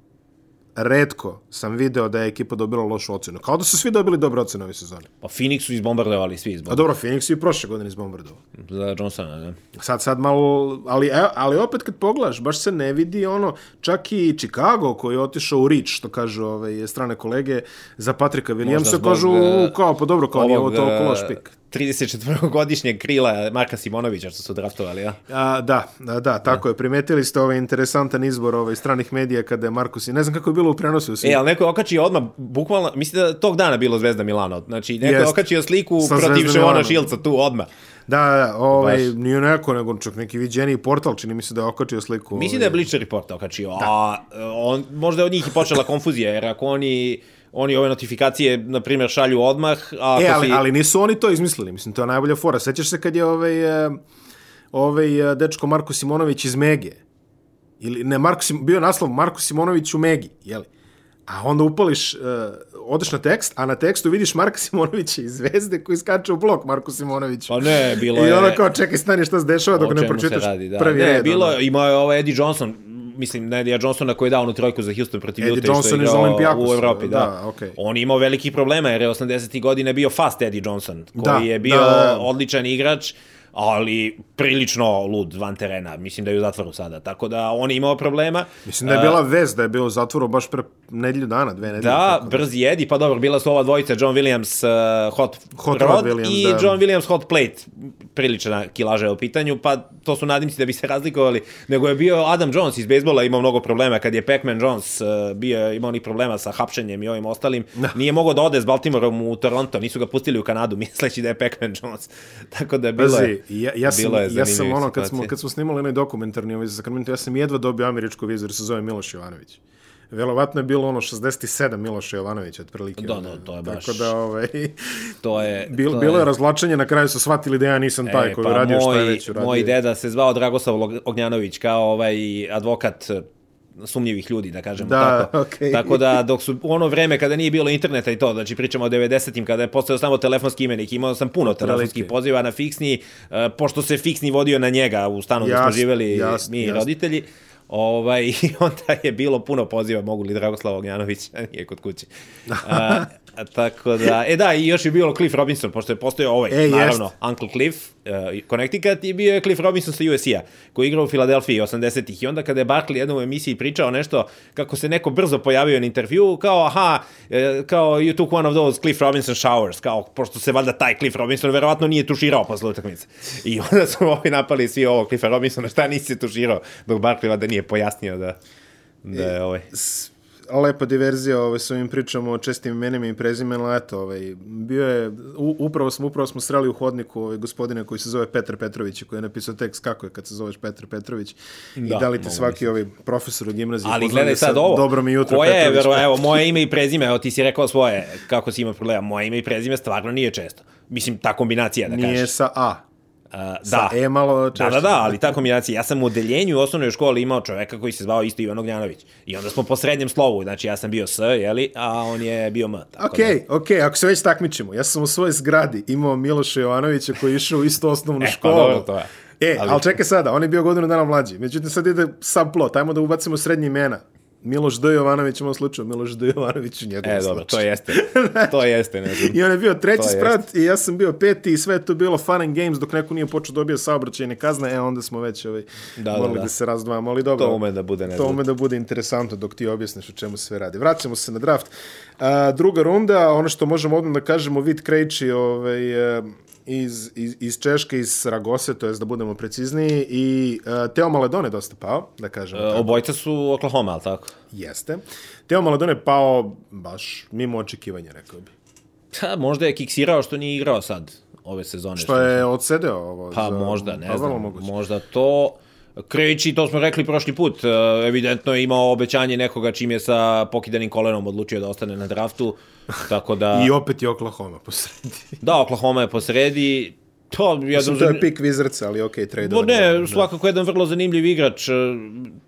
redko sam video da je ekipa dobila lošu ocenu. Kao da su svi dobili dobre ocene ove sezone. Pa Phoenix su izbombardovali svi izbombardovali. A dobro, Phoenix su i prošle godine izbombardovali. Za Johnsona, da. Sad, sad malo, ali, e, ali opet kad pogledaš, baš se ne vidi ono, čak i Chicago koji je otišao u Rich, što kažu ove strane kolege, za Patrika Williamsa, kažu, e, kao, pa dobro, kao nije ovo toliko loš pik. 34-godišnjeg krila Marka Simonovića što su draftovali, ja? A, da, da, da, tako je. Primetili ste ovaj interesantan izbor ovaj stranih medija kada je Markus, ne znam kako je bilo u prenosu. Svi. E, ali neko okačio odmah, bukvalno, mislim da tog dana bilo Zvezda Milano. Znači, neko Jest. okačio sliku Sa protiv Ševona Šilca tu odmah. Da, da, ovaj, Baš. nije neko, nego čak neki viđeni portal, čini mi se da je okačio sliku. Mislim ovaj. da je Bleacher Report okačio, da. a on, možda je od njih i počela <laughs> konfuzija, jer ako oni oni ove notifikacije, na primjer, šalju odmah. A e, ali, si... ali nisu oni to izmislili, mislim, to je najbolja fora. Sećaš se kad je ovaj, eh, ovaj eh, dečko Marko Simonović iz Mege, ili ne, Marko, bio naslov Marko Simonović u Megi, jeli? A onda upališ, uh, odeš na tekst, a na tekstu vidiš Marka Simonovića iz Zvezde koji skače u blok Marku Simonoviću. Pa ne, bilo je... I ono kao, čekaj, stani šta se dešava dok ne pročitaš radi, da. prvi ne, red. Bilo, ono. imao je ovaj Eddie Johnson, mislim, Nedija Johnsona koji je dao onu trojku za Houston protiv Eddie Utah, Johnson iz Olimpijakos. U Evropi, da. da okay. On imao velikih problema jer je 80. godine bio fast Eddie Johnson, koji da, je bio da, odličan igrač, ali prilično lud van terena. Mislim da je u zatvoru sada. Tako da on je imao problema. Mislim da je bila vez da je bio u zatvoru baš pre nedelju dana, dve nedelje. Da, tako da. brzi jedi, pa dobro, bila su ova dvojica, John Williams uh, Hot, Hot Rod, Rod Williams, i da. John Williams Hot Plate. Prilična kilaža je u pitanju, pa to su nadimci da bi se razlikovali. Nego je bio Adam Jones iz bejsbola, imao mnogo problema. Kad je Pac-Man Jones uh, bio, imao onih problema sa hapšenjem i ovim ostalim, da. nije mogao da ode s Baltimoreom u Toronto, nisu ga pustili u Kanadu, <laughs> misleći da je Pac-Man Jones. Tako da je bilo, Pazi, ja, ja sam, ja sam ono, kad smo, kad smo snimali onaj dokumentarni ovaj za Sacramento, ja sam jedva dobio američku vizu jer se zove Miloš Jovanović. Verovatno je bilo ono 67 Miloša Jovanovića otprilike. Da, da, to je baš. Tako da ovaj <laughs> to je bil, to bilo je razlačenje, na kraju su shvatili da ja nisam taj e, koji pa radio moj, šta je već uradio. Moj deda se zvao Dragoslav Ognjanović kao ovaj advokat sumnjivih ljudi, da kažemo da, tako. Okay. Tako da, dok su ono vreme kada nije bilo interneta i to, znači pričamo o 90-im, kada je postao samo telefonski imenik, imao sam puno telefonskih poziva na fiksni, uh, pošto se fiksni vodio na njega u stanu gde smo živeli jasn, mi jasn. roditelji. Ovaj, <laughs> I onda je bilo puno poziva, mogu li Dragoslava Ognjanović, <laughs> nije kod kuće. Uh, <laughs> tako da, e da, i još je bilo Cliff Robinson, pošto je postojao ovaj, e, naravno, jest. Uncle Cliff, Connecticut, i bio je Cliff Robinson sa USC-a, koji je igrao u Filadelfiji 80-ih. I onda kada je Barkley jednom u emisiji pričao nešto, kako se neko brzo pojavio na intervju, kao, aha, e, kao, you took one of those Cliff Robinson showers, kao, pošto se valjda taj Cliff Robinson verovatno nije tuširao posle utakmice. I onda su ovi napali svi ovo Cliffa Robinsona, šta nisi tuširao, dok Barkley valjda nije pojasnio da, da je ovaj lepa diverzija ovaj, s ovim pričamo o čestim imenima i prezimenima, eto, ovaj, bio je, u, upravo smo, upravo smo sreli u hodniku ovaj, gospodine koji se zove Petar Petrović, koji je napisao tekst kako je kad se zoveš Petar Petrović da, i da li te svaki ovaj profesor u gimnaziji Ali gledaj sad ovo, dobro mi jutro koje je, vero, evo, moje ime i prezime, evo ti si rekao svoje, kako si ima problema, moje ime i prezime stvarno nije često. Mislim, ta kombinacija, da kažeš. Nije sa A. da. E malo češće. Da, da, da, ali ta kombinacija. Ja sam u odeljenju u osnovnoj školi imao čoveka koji se zvao isto Ivan Ognjanović. I onda smo po srednjem slovu, znači ja sam bio S, jeli, a on je bio M. Tako Ok, ok, ako se već takmičimo, ja sam u svojoj zgradi imao Miloša Jovanovića koji je išao u istu osnovnu <laughs> E, pa školu. dobro, to je. E, Ali- ali... čekaj sada, on je bio godinu dana mlađi. Međutim, sad ide sam plot, ajmo da ubacimo srednje imena. Miloš D. Jovanović u mom slučaju, Miloš D. Jovanović u njegovom E, dobro, to jeste. <laughs> To jeste, ne znam. I on je bio treći To sprat i ja sam bio peti i sve je to bilo fun and games dok neko nije počeo dobio saobraćajne kazne, e onda smo već ovaj, Da, da, da, morali da. da, se razdvajamo, ali dobro. To ume da bude To nezgodno. ume da bude interesantno dok ti objasniš o čemu sve radi. Vraćamo se na draft. A, druga runda, ono što možemo odmah da kažemo, Vid Krejči ovaj, iz, iz, iz Češke, iz Saragose, to jest da budemo precizniji, i uh, Teo Maledon je dosta pao, da kažemo. E, tako. Obojca su Oklahoma, ali tako? Jeste. Teo Maledon je pao baš mimo očekivanja, rekao bi. Ha, možda je kiksirao što nije igrao sad ove sezone. Što je odsedeo ovo. Pa za- možda, ne pa znam, moguće. možda to... Kreći, to smo rekli prošli put, e, evidentno je imao obećanje nekoga čim je sa pokidanim kolenom odlučio da ostane na draftu, tako da... I opet je Oklahoma posredi. <laughs> Da, Oklahoma je posredi, to Mislim, jedan... to je pik Wizardsa, ali okej, okay, trade Bo ne, svakako jedan vrlo zanimljiv igrač, e,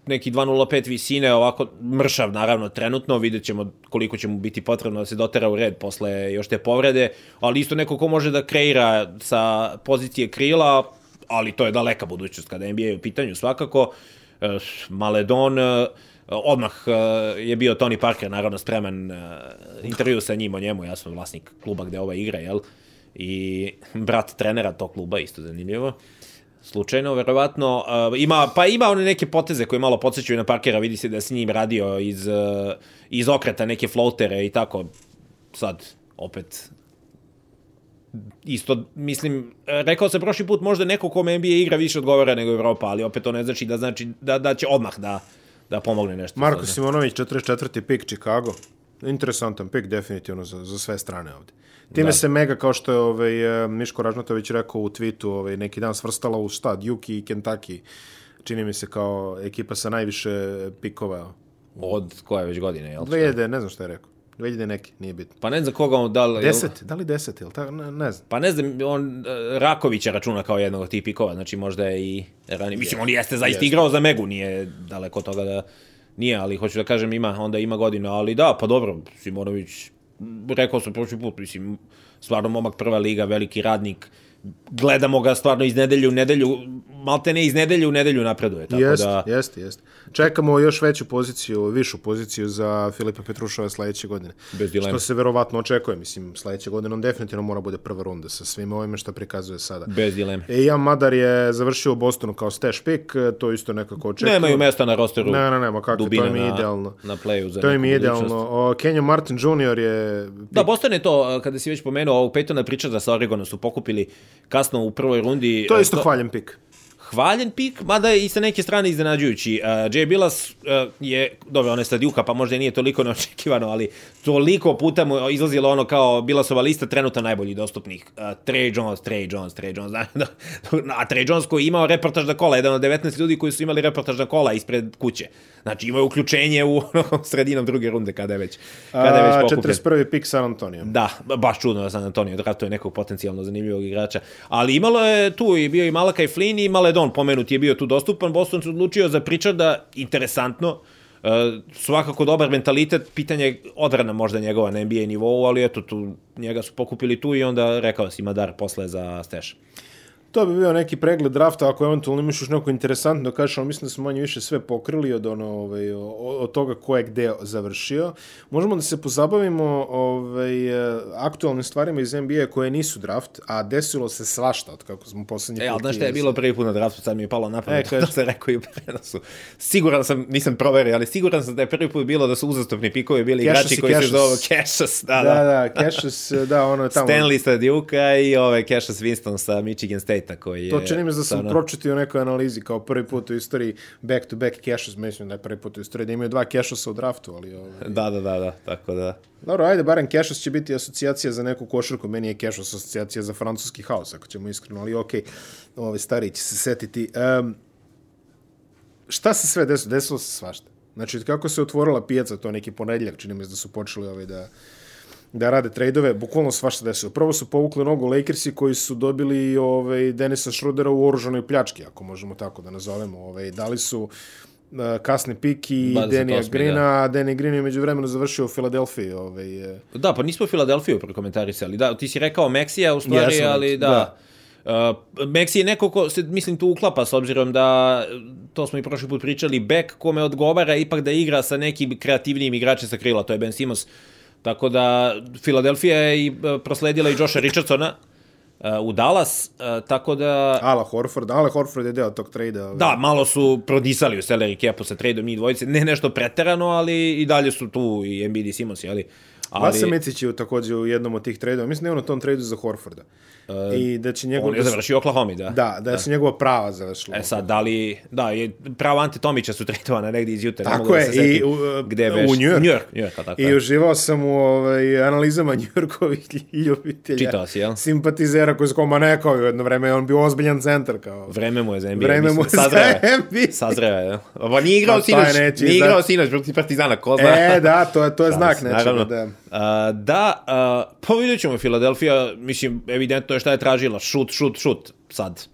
neki 2.05 visine, ovako mršav naravno trenutno, vidjet ćemo koliko će mu biti potrebno da se dotera u red posle još te povrede, ali isto neko ko može da kreira sa pozicije krila, ali to je daleka budućnost kada NBA je u pitanju svakako. E, Maledon, e, odmah e, je bio Tony Parker naravno spreman intervju sa njim o njemu, ja sam vlasnik kluba gde ova igra, jel? I brat trenera tog kluba, isto zanimljivo slučajno, verovatno. Ima, pa ima one neke poteze koje malo podsjećaju na Parkera, vidi se da s njim radio iz, iz okreta neke floatere i tako. Sad, opet, isto, mislim, rekao sam prošli put, možda neko kome NBA igra više odgovara nego Evropa, ali opet to ne znači da, znači da, da će odmah da, da pomogne nešto. Marko sad. Simonović, 44. pik Chicago. Interesantan pik, definitivno, za, za sve strane ovde. Time da. se mega, kao što je ovaj, eh, Miško Ražnatović rekao u tweetu, ovaj, neki dan svrstala u šta, Duke i Kentucky. Čini mi se kao ekipa sa najviše pikova. Od koje već godine, jel? 2000, ne znam šta je rekao. 2000 neki, nije bitno. Pa ne znam koga on da li... 10, da li 10, ili tako, ne, ne znam. Pa ne znam, on e, Rakovića računa kao jednog od tih pikova, znači možda je i ranije. Mislim, on jeste zaista Jeste. igrao za Megu, nije daleko od toga da nije, ali hoću da kažem ima, onda ima godina, ali da, pa dobro, Simonović, rekao sam prošli put, mislim, stvarno momak prva liga, veliki radnik, gledamo ga stvarno iz nedelju u nedelju, malte ne iz nedelju u nedelju napreduje, tako Jeste, da... jeste, jeste. Čekamo još veću poziciju, višu poziciju za Filipa Petrušova sledeće godine. Bez dileme. Što se verovatno očekuje, mislim, sledeće godine on definitivno mora bude prva runda sa svim ovime što prikazuje sada. Bez dileme. E, Jan Madar je završio u Bostonu kao stash pick, to isto nekako očekuje. Nemaju mesta na rosteru. Ne, ne, nema kako, to dubine je mi na- idealno. na playu za To je mi budućnost. idealno. O, Kenyon Martin Jr. je... Da, Boston je to, kada si već pomenuo, ovog Peytona Pritcharda sa Oregona su pokupili kasno u prvoj rundi. To je E, isto hvaljen pik. Hvaljen pik, mada je i sa neke strane iznenađujući. Uh, Jay Billas uh, je, dobro, on je sad pa možda i nije toliko <laughs> neočekivano, ali toliko puta mu izlazilo ono kao Billasova lista trenutno najbolji dostupnih. Uh, Trey Jones, Trey Jones, Trey Jones. Da, da, a Trey Jones koji je imao reportažna kola, jedan od 19 ljudi koji su imali reportažna kola ispred kuće. Znači imao je uključenje u <laughs> ono, sredinom druge runde kada je već, kada je već pokupljen. 41. pik San Antonio. Da, ba- baš čudno da San Antonio draftuje nekog potencijalno zanimljivog igrača. Ali imalo je tu i bio i Malakai Flynn i Maledon, pomenut je bio tu dostupan. Boston se odlučio za Pritcharda, interesantno. Uh, svakako dobar mentalitet, pitanje je odbrana možda njegova na NBA nivou, ali eto tu njega su pokupili tu i onda rekao si Madar posle za Steš. To bi bio neki pregled drafta, ako eventualno imaš još neko interesantno da kažeš, ali mislim da smo manje više sve pokrili od, ono, ovaj, od toga ko je gde završio. Možemo da se pozabavimo ovaj, aktualnim stvarima iz NBA koje nisu draft, a desilo se svašta od kako smo poslednji E, ali put znaš šta je bilo prvi put na draftu, sad mi je palo na E, pamet, <laughs> kaži. to se rekao i u prenosu. Siguran sam, nisam proverio, ali siguran sam da je prvi put bilo da su uzastopni pikovi bili Cassius igrači koji se Cassius. zovu Cassius, da, Da, da. da, Cassius, da, ono je tamo. Stanley sa Duke-a i ove Cassius Winston sa Michigan State-a koji je... To čini mi se da sam stvarno- pročitio u nekoj analizi kao prvi put u istoriji back to back Cassius, mislim da je prvi put u istoriji da imaju dva Cassiusa u draftu, ali ovaj, Da, da, da, da, tako da... Dobro, ajde, barem Cassius će biti asocijacija za neku košarku, meni je Cassius asocijacija za francuski haos, ako ćemo iskreno, ali okej, ovaj stariji će se setiti. Um, šta se sve desilo? Desilo se svašta. Znači, kako se otvorila pijaca, to neki ponedljak, čini mi se da su počeli ovaj da da rade trejdove, bukvalno svašta desilo. Prvo su povukli nogu Lakersi koji su dobili ovaj, Denisa Šrudera u oružanoj pljački, ako možemo tako da nazovemo. Ovaj, dali su uh, kasni pik i 28, Denija da. Greena, a Danny Green je među vremenu završio u Filadelfiji. Ovaj, eh, Da, pa nismo Filadelfiju prokomentarisali. Da, ti si rekao Meksija u stvari, Jesam, ali da. da. Uh, Meksi je neko ko se, mislim, tu uklapa s obzirom da, to smo i prošli put pričali, back kome odgovara ipak da igra sa nekim kreativnijim igračem sa krila, to je Ben Simmons. Tako da, Filadelfija je i uh, prosledila i Josha Richardsona uh, u Dallas, uh, tako da... Ala Horford, Ala Horford je deo tog trejda. Ovaj. Da, malo su prodisali u salary capu sa tradeom njih dvojice, ne nešto preterano, ali i dalje su tu i Embiid i Simmons, jeli? Ali, Vasa Micić je takođe u jednom od tih trejdova. Mislim da je on na tom trejdu za Horforda. I da će njegov... on je završio u Oklahoma, da. Da, da, su njegova prava završila. E sad, da li, da, je, pravo Ante Tomića su tradovana negdje iz Juta, ne Tako mogu da je, se setim i u, gde u. New York. New York, New York, tako I je. uživao sam u ovaj, analizama <laughs> Njurkovih ljubitelja. Čitao si, jel? Simpatizera koji su kao, ma ne, kao jedno vreme on bio ozbiljan centar, kao. Vreme mu je za NBA, Vreme mu je za. NBA. Sazreva je, Pa nije igrao Pa sinoć, nije izdati. igrao sinoć protiv Partizana, ko zna. E, da, to je, to je znak nečega, da. Da, pa vidjet ćemo Filadelfija, mislim, evidentno je šta je tražila, šut, šut, šut, sad.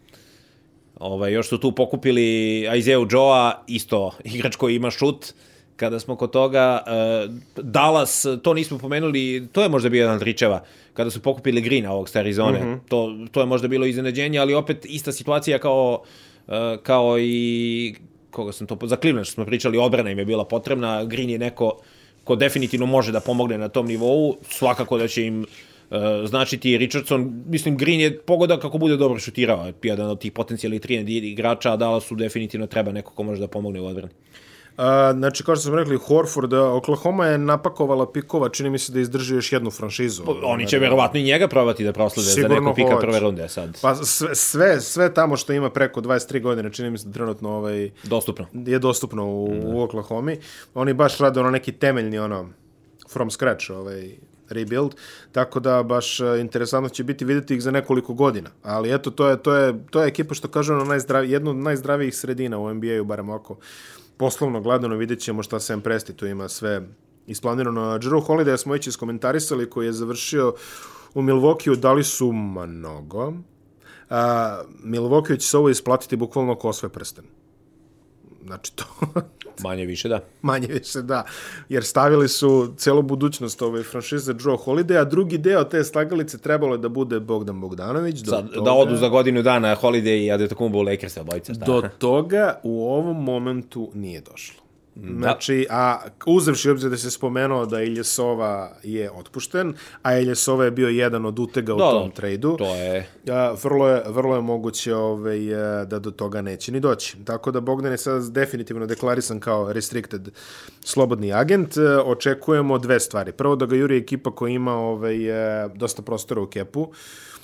Ovaj, još su tu pokupili Isaiah Joa, isto igrač koji ima šut, kada smo kod toga, uh, Dallas, to nismo pomenuli, to je možda bio jedan od ričeva, kada su pokupili Greena ovog s Arizone, mm -hmm. to, to je možda bilo iznenađenje, ali opet ista situacija kao, uh, kao i koga sam to, za Cleveland što smo pričali, odbrana im je bila potrebna, Green je neko ko definitivno može da pomogne na tom nivou, svakako da će im uh, značiti Richardson, mislim Green je pogoda kako bude dobro šutirao, jedan od tih potencijalnih 13 igrača, a Dallasu definitivno treba neko ko može da pomogne u odbrani. A, znači, kao što smo rekli, Horford, Oklahoma je napakovala pikova, čini mi se da izdrži još jednu franšizu. Oni će verovatno i njega probati da proslede za Sigurno nekog pika hoće. prve runde sad. Pa sve, sve, sve tamo što ima preko 23 godine, čini mi se da trenutno ovaj, Dostupno. je dostupno u, u Oklahoma. Oni baš rade ono neki temeljni ono from scratch ovaj rebuild, tako da baš e, interesantno će biti videti ih za nekoliko godina. Ali eto, to je, to je, to je ekipa što kažu ono najzdravi, jedno od najzdravijih sredina u NBA-u, barem oko poslovno gledano vidjet ćemo šta Sam Presti tu ima sve isplanirano. Drew Holiday smo već iskomentarisali koji je završio u Milwaukee, dali su mnogo. A, Milwaukee će se ovo isplatiti bukvalno ko sve prsten. Znači to Manje više, da. <laughs> manje više da, jer stavili su celu budućnost ove franšize Joe Holiday, a drugi deo te slagalice trebalo je da bude Bogdan Bogdanović. Do Sad, toga, da odu za godinu dana Holiday i Adetokumbo u Lakers obojica. Da. Do toga u ovom momentu nije došlo. Znači, a uzevši obzir da se spomenuo da Iljesova je otpušten, a Iljesova je bio jedan od utega u Da, tom da, trejdu, To je... a, vrlo, je, vrlo je moguće ovaj, e, da do toga neće ni doći. Tako da Bogdan je sad definitivno deklarisan kao restricted slobodni agent. E, Očekujemo dve stvari. Prvo da ga juri ekipa koja ima ovaj, e, dosta prostora u kepu,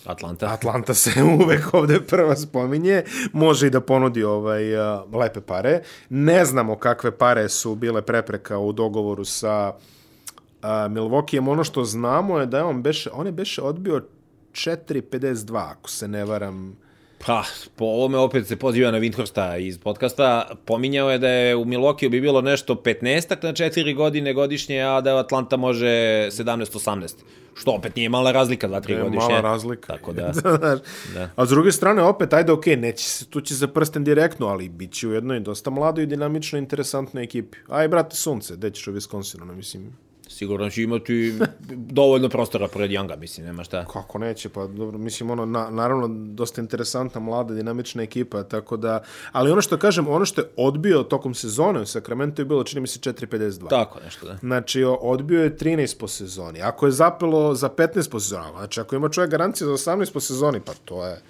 Atlanta. Atlanta se <laughs> uvek ovde prva spominje, može i da ponudi ovaj, uh, lepe pare. Ne znamo kakve pare su bile prepreka u dogovoru sa uh, Milwaukeeom. Ono što znamo je da je on beše, on je beše odbio 4.52, ako se ne varam. Pa, po ovome opet se poziva na Windhorsta iz podcasta. Pominjao je da je u Milwaukee bi bilo nešto 15 na 4 godine godišnje, a da Atlanta može 17-18. Što opet nije mala razlika, 2-3 Je godišnje. mala razlika. Tako da, <laughs> Znaš, Da. A s druge strane, opet, ajde, okej, neće se, tu će za prsten direktno, ali bit će u jednoj dosta mladoj i dinamičnoj, interesantnoj ekipi. Aj, brate, sunce, gde ćeš u Wisconsinu, no, mislim, sigurno će imati dovoljno prostora pored Younga, mislim, nema šta. Kako neće, pa dobro, mislim, ono, na, naravno, dosta interesantna, mlada, dinamična ekipa, tako da, ali ono što kažem, ono što je odbio tokom sezone u Sacramento je bilo, čini mi se, 4.52. Tako nešto, da. Znači, odbio je 13 po sezoni. Ako je zapelo za 15 po sezoni, znači, ako ima čovjek garancije za 18 po sezoni, pa to je,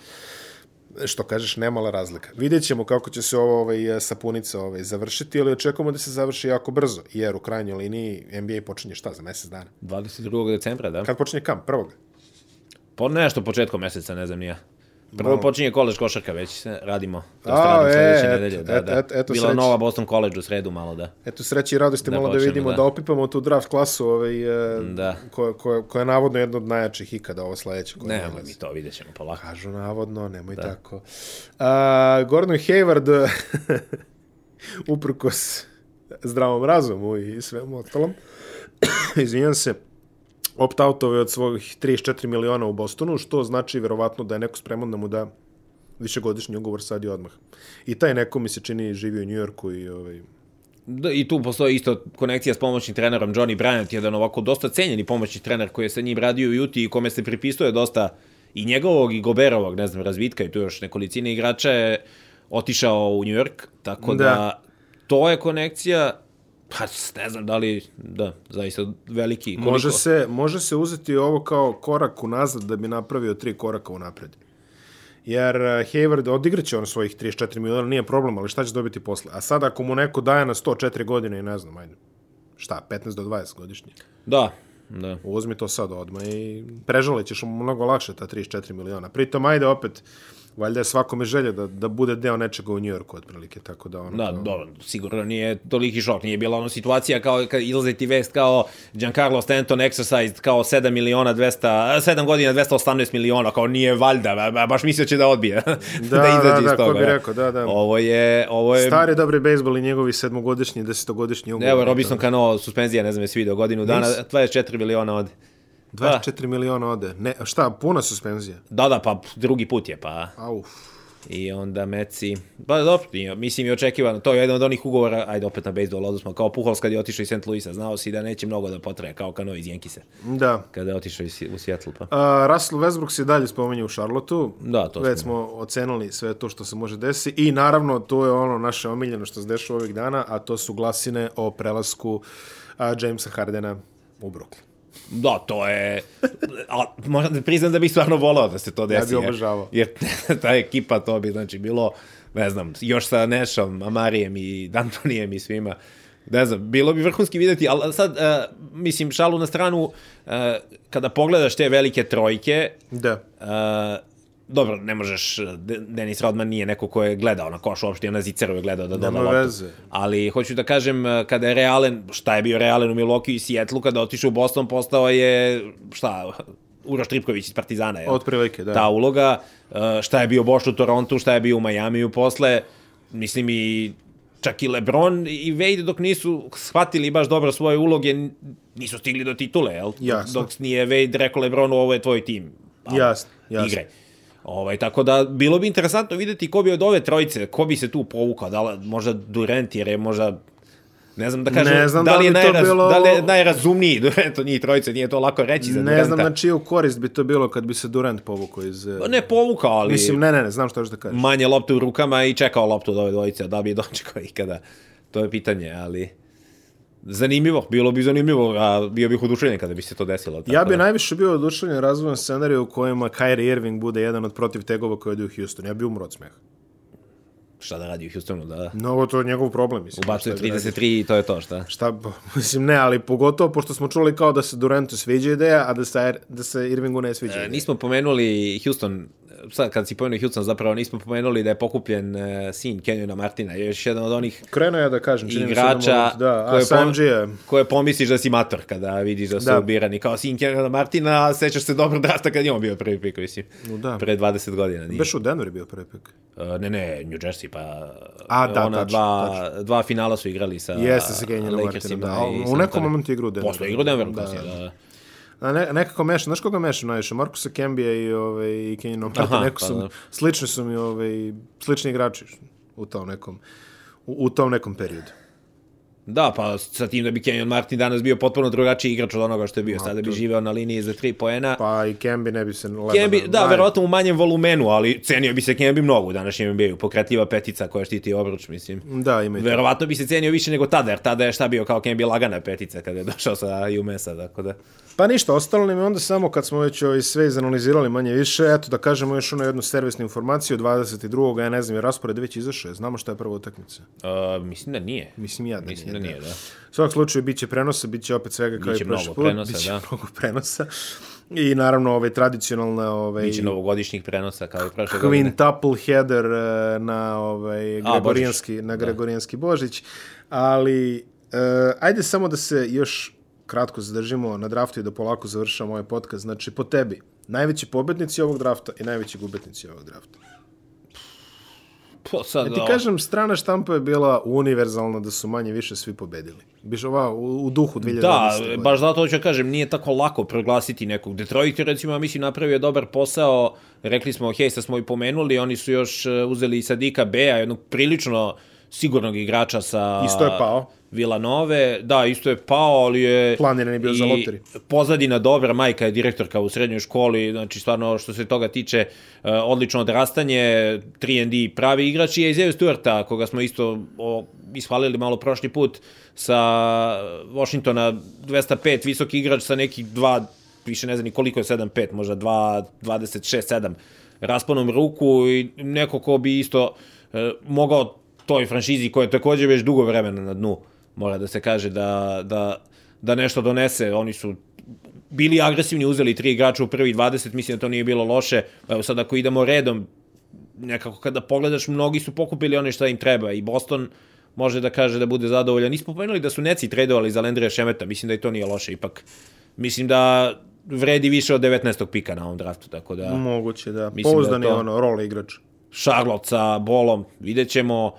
što kažeš, nemala razlika. Vidjet ćemo kako će se ovo ovaj, sapunica ovaj, završiti, ali očekujemo da se završi jako brzo, jer u krajnjoj liniji NBA počinje šta, za mesec dana? 22. decembra, da? Kad počinje kamp? Prvog? Po nešto početkom meseca, ne znam nija. Prvo počinje koleđ košarka, već radimo. To A, e, eto, nedelje, da, da. eto, eto Bila nova Boston College u sredu malo, da. Eto, sreće i radosti Da malo da počnemo, vidimo, da. da. opipamo tu draft klasu ovaj, e, Da. koja, koja, koja je navodno jedna od najjačih ikada ovo sledeće. Ne, dolazi. mi to vidjet ćemo polako. Kažu navodno, nemoj da. tako. A, Gordon Hayward, <laughs> uprkos zdravom razumu i svemu ostalom, <coughs> izvinjam se, opt-outove od svojih 34 miliona u Bostonu, što znači verovatno da je neko spreman da mu da višegodišnji ugovor sad i odmah. I taj neko mi se čini živio u Njujorku i ovaj, Da, I tu postoji isto konekcija s pomoćnim trenerom Johnny Bryant, jedan ovako dosta cenjeni pomoćni trener koji je sa njim radio u Juti i kome se pripisuje dosta i njegovog i Goberovog, ne znam, razvitka i tu još nekolicine igrača je otišao u New York, tako Da. da to je konekcija, pa ne znam da li, da, zaista veliki. Koliko? Može se, može se uzeti ovo kao korak unazad da bi napravio tri koraka unapred. Jer uh, Hayward odigraće on svojih 34 miliona, nije problem, ali šta će dobiti posle? A sad ako mu neko daje na 104 godine i ne znam, ajde, šta, 15 do 20 godišnje, Da, da. uzmi to sad odmah i prežalit ćeš mu mnogo lakše ta 34 miliona. Pritom, ajde opet, valjda je svakome želja da, da bude deo nečega u Njujorku, otprilike, tako da ono... Da, to- dobro, sigurno nije toliki šok, nije bila ono situacija kao kad izlazi ti vest kao Giancarlo Stanton exercise kao 7 miliona 200, 7 godina 218 miliona, kao nije valjda, ba- ba- baš mislio će da odbije, <laughs> da, da, izađe iz da, ko toga. bi ja. rekao, da, da. Ovo je, ovo je, Stari dobri bejsbol i njegovi sedmogodišnji, desetogodišnji ugovor. evo Robinson Cano, suspenzija, ne znam jesi vidio, godinu dana, 24 miliona od... 24 miliona ode. Ne, šta, puna suspenzija. Da, da, pa drugi put je, pa... Auf. I onda Meci, pa dobro, mislim i očekivano, to je jedan od onih ugovora, ajde opet na bejsbol, odnosno kao Pujols kad je otišao iz St. Louisa, znao si da neće mnogo da potraje, kao Kano iz Jenkise, Da. kada je otišao iz, u Seattle, pa. Uh, Russell Westbrook se dalje spominje u Charlotteu. Da, to Već smo ocenili sve to što se može desiti. I naravno, to je ono naše omiljeno što se dešava ovih dana, a to su glasine o prelasku a, Jamesa Hardena u Brooklyn. Da, to je... A, moram da priznam da bih stvarno volao da se to desi. bi jer- obožavao. Jer <laughs> ta ekipa, to bi znači bilo, ne znam, još sa Nešom, Amarijem i D'Antonijem i svima. Ne znam, bilo bi vrhunski videti, ali sad, uh, mislim, šalu na stranu, uh, kada pogledaš te velike trojke, Da. Uh, dobro, ne možeš, De- Denis Rodman nije neko ko je gledao na koš uopšte, na ziceru je gledao da doda loptu. veze. Ali hoću da kažem, uh, kada je Realen, šta je bio Realen u Milwaukee i Seattle, kada otišao u Boston, postao je, šta, Uroš Tripković iz Partizana, je Otprilike, da. ta uloga, uh, šta je bio Boš u Torontu, šta je bio u Majamiju posle, mislim i čak i LeBron i Wade dok nisu shvatili baš dobro svoje uloge, nisu stigli do titule, jel? Jasno. Dok nije Wade rekao LeBronu, ovo je tvoj tim. Jasno, jasno. Igre. Ovaj, tako da, bilo bi interesantno videti ko bi od ove trojice, ko bi se tu povukao, da li, možda Durant, jer je možda ne znam da kažem, Ne znam da, da li je li to najraz, bilo- da li je najrazumniji Durant od njih trojice, nije to lako reći za Ne Duranta. znam na čiju korist bi to bilo kad bi se Durant povukao iz... Pa Ne povukao, ali... Mislim, ne, ne, ne, znam što još da kažeš. manje lopte u rukama i čekao loptu od ove dvojice, da bi je dočekao ikada. To je pitanje, ali zanimljivo, bilo bi zanimljivo, a bio bih oduševljen kada bi se to desilo. Tako Ja bi da. najviše bio oduševljen razvojem scenarija u kojima Kyrie Irving bude jedan od protiv tegova koji ode u Houston. Ja bi umro od smeha. Šta da radi u Houstonu, da No, ovo to je njegov problem, mislim. ubacuje Šta da radi? 33 i to je to, šta? Šta, mislim, ne, ali pogotovo pošto smo čuli kao da se Durantu sviđa ideja, a da se, da se Irvingu ne sviđa E, ideja. nismo pomenuli Houston, sad kad si pomenuo Houston, zapravo nismo pomenuli da je pokupljen uh, sin Kenyona Martina, još jedan od onih Krenuo ja da kažem, da igrača da, koje, Sanđije, koje pomisliš da si mator kada vidiš da su Da. birani kao sin Kenyona Martina, a sećaš se dobro drafta kad je on bio prvi pik, mislim. No da. Pre 20 godina. Nije. Beš u Denver je bio prvi pik. Uh, ne, ne, New Jersey, pa A, da, ona tačno, dva, dva finala su igrali sa Jeste Martina, Lakersima da. U nekom momentu igra u Denveru. Posle igra u Denveru Da, kasnije, da. Da. A ne, nekako mešam, znaš koga mešam najviše? Markusa Kembija i, ovaj, i Martin. Aha, Neko pa su, da. slični su mi ovaj, slični igrači u tom nekom, u, u tom nekom periodu. Da, pa sa tim da bi Kenyon Martin danas bio potpuno drugačiji igrač od onoga što je bio. Sada bi živeo na liniji za tri poena. Pa i Kembi ne bi se. Kembi, da, naj- verovatno u manjem volumenu, ali cenio bi se Kembi mnogo u današnjem NBA-u. Pokretljiva petica koja štiti obruč, mislim. Da, ima i. Verovatno bi se cenio više nego tada, jer tada je šta bio kao Kembi lagana petica kada je <laughs> došao sa UMS-a, tako da... Pa ništa, ostalo nam je onda samo kad smo već ovaj sve izanalizirali manje više, eto da kažemo još ono jednu servisnu informaciju, 22. ja ne znam, je raspored već izašao, znamo šta je prva utakmica. Uh, mislim da nije. Mislim ja da Mislim nije. da nije, da. U svakom slučaju bit će prenosa, bit će opet svega kao Biće i prošli put. prenosa, biće da. <laughs> mnogo prenosa. I naravno ovaj tradicionalna ovaj Biće novogodišnjih prenosa kao i prošle godine. quintuple header eh, na ovaj gregorijanski na gregorijanski Božić, ali eh, ajde samo da se još kratko zadržimo na draftu i da polako završamo ovaj podcast. Znači, po tebi, najveći pobednici ovog drafta i najveći gubitnici ovog drafta. Po, sad, Ja ti o, kažem, strana štampa je bila univerzalna da su manje više svi pobedili. Biš ova u, u duhu 2011. Da, godine. baš zato hoću da kažem, nije tako lako proglasiti nekog. Detroit je recimo, ja mislim, napravio dobar posao. Rekli smo, hej, sad smo i pomenuli, oni su još e, uzeli Sadika Bea, jednog prilično sigurnog igrača sa... Isto je pao. Villanove, da, isto je pao, ali je... Planiran je bio za loteri. pozadina dobra, majka je direktorka u srednjoj školi, znači stvarno što se toga tiče, uh, odlično odrastanje, 3D pravi igrač i je Isaiah Stewarta, koga smo isto o, ishvalili malo prošli put, sa Washingtona. 205, visoki igrač sa nekih dva, više ne znam ni koliko je 7-5, možda 2, 26-7 rasponom ruku i neko ko bi isto uh, mogao toj franšizi koja je takođe već dugo vremena na dnu, mora da se kaže da, da, da nešto donese. Oni su bili agresivni, uzeli tri igrača u prvi 20, mislim da to nije bilo loše. Evo sad ako idemo redom, nekako kada pogledaš, mnogi su pokupili one šta im treba i Boston može da kaže da bude zadovoljan. Nismo pomenuli da su Neci tradovali za Landrija Šemeta, mislim da i to nije loše ipak. Mislim da vredi više od 19. pika na ovom draftu, tako da... Moguće, da. Mislim Pouzdan da je to- ono, role igrač. Charlotte sa bolom, vidjet ćemo. Uh,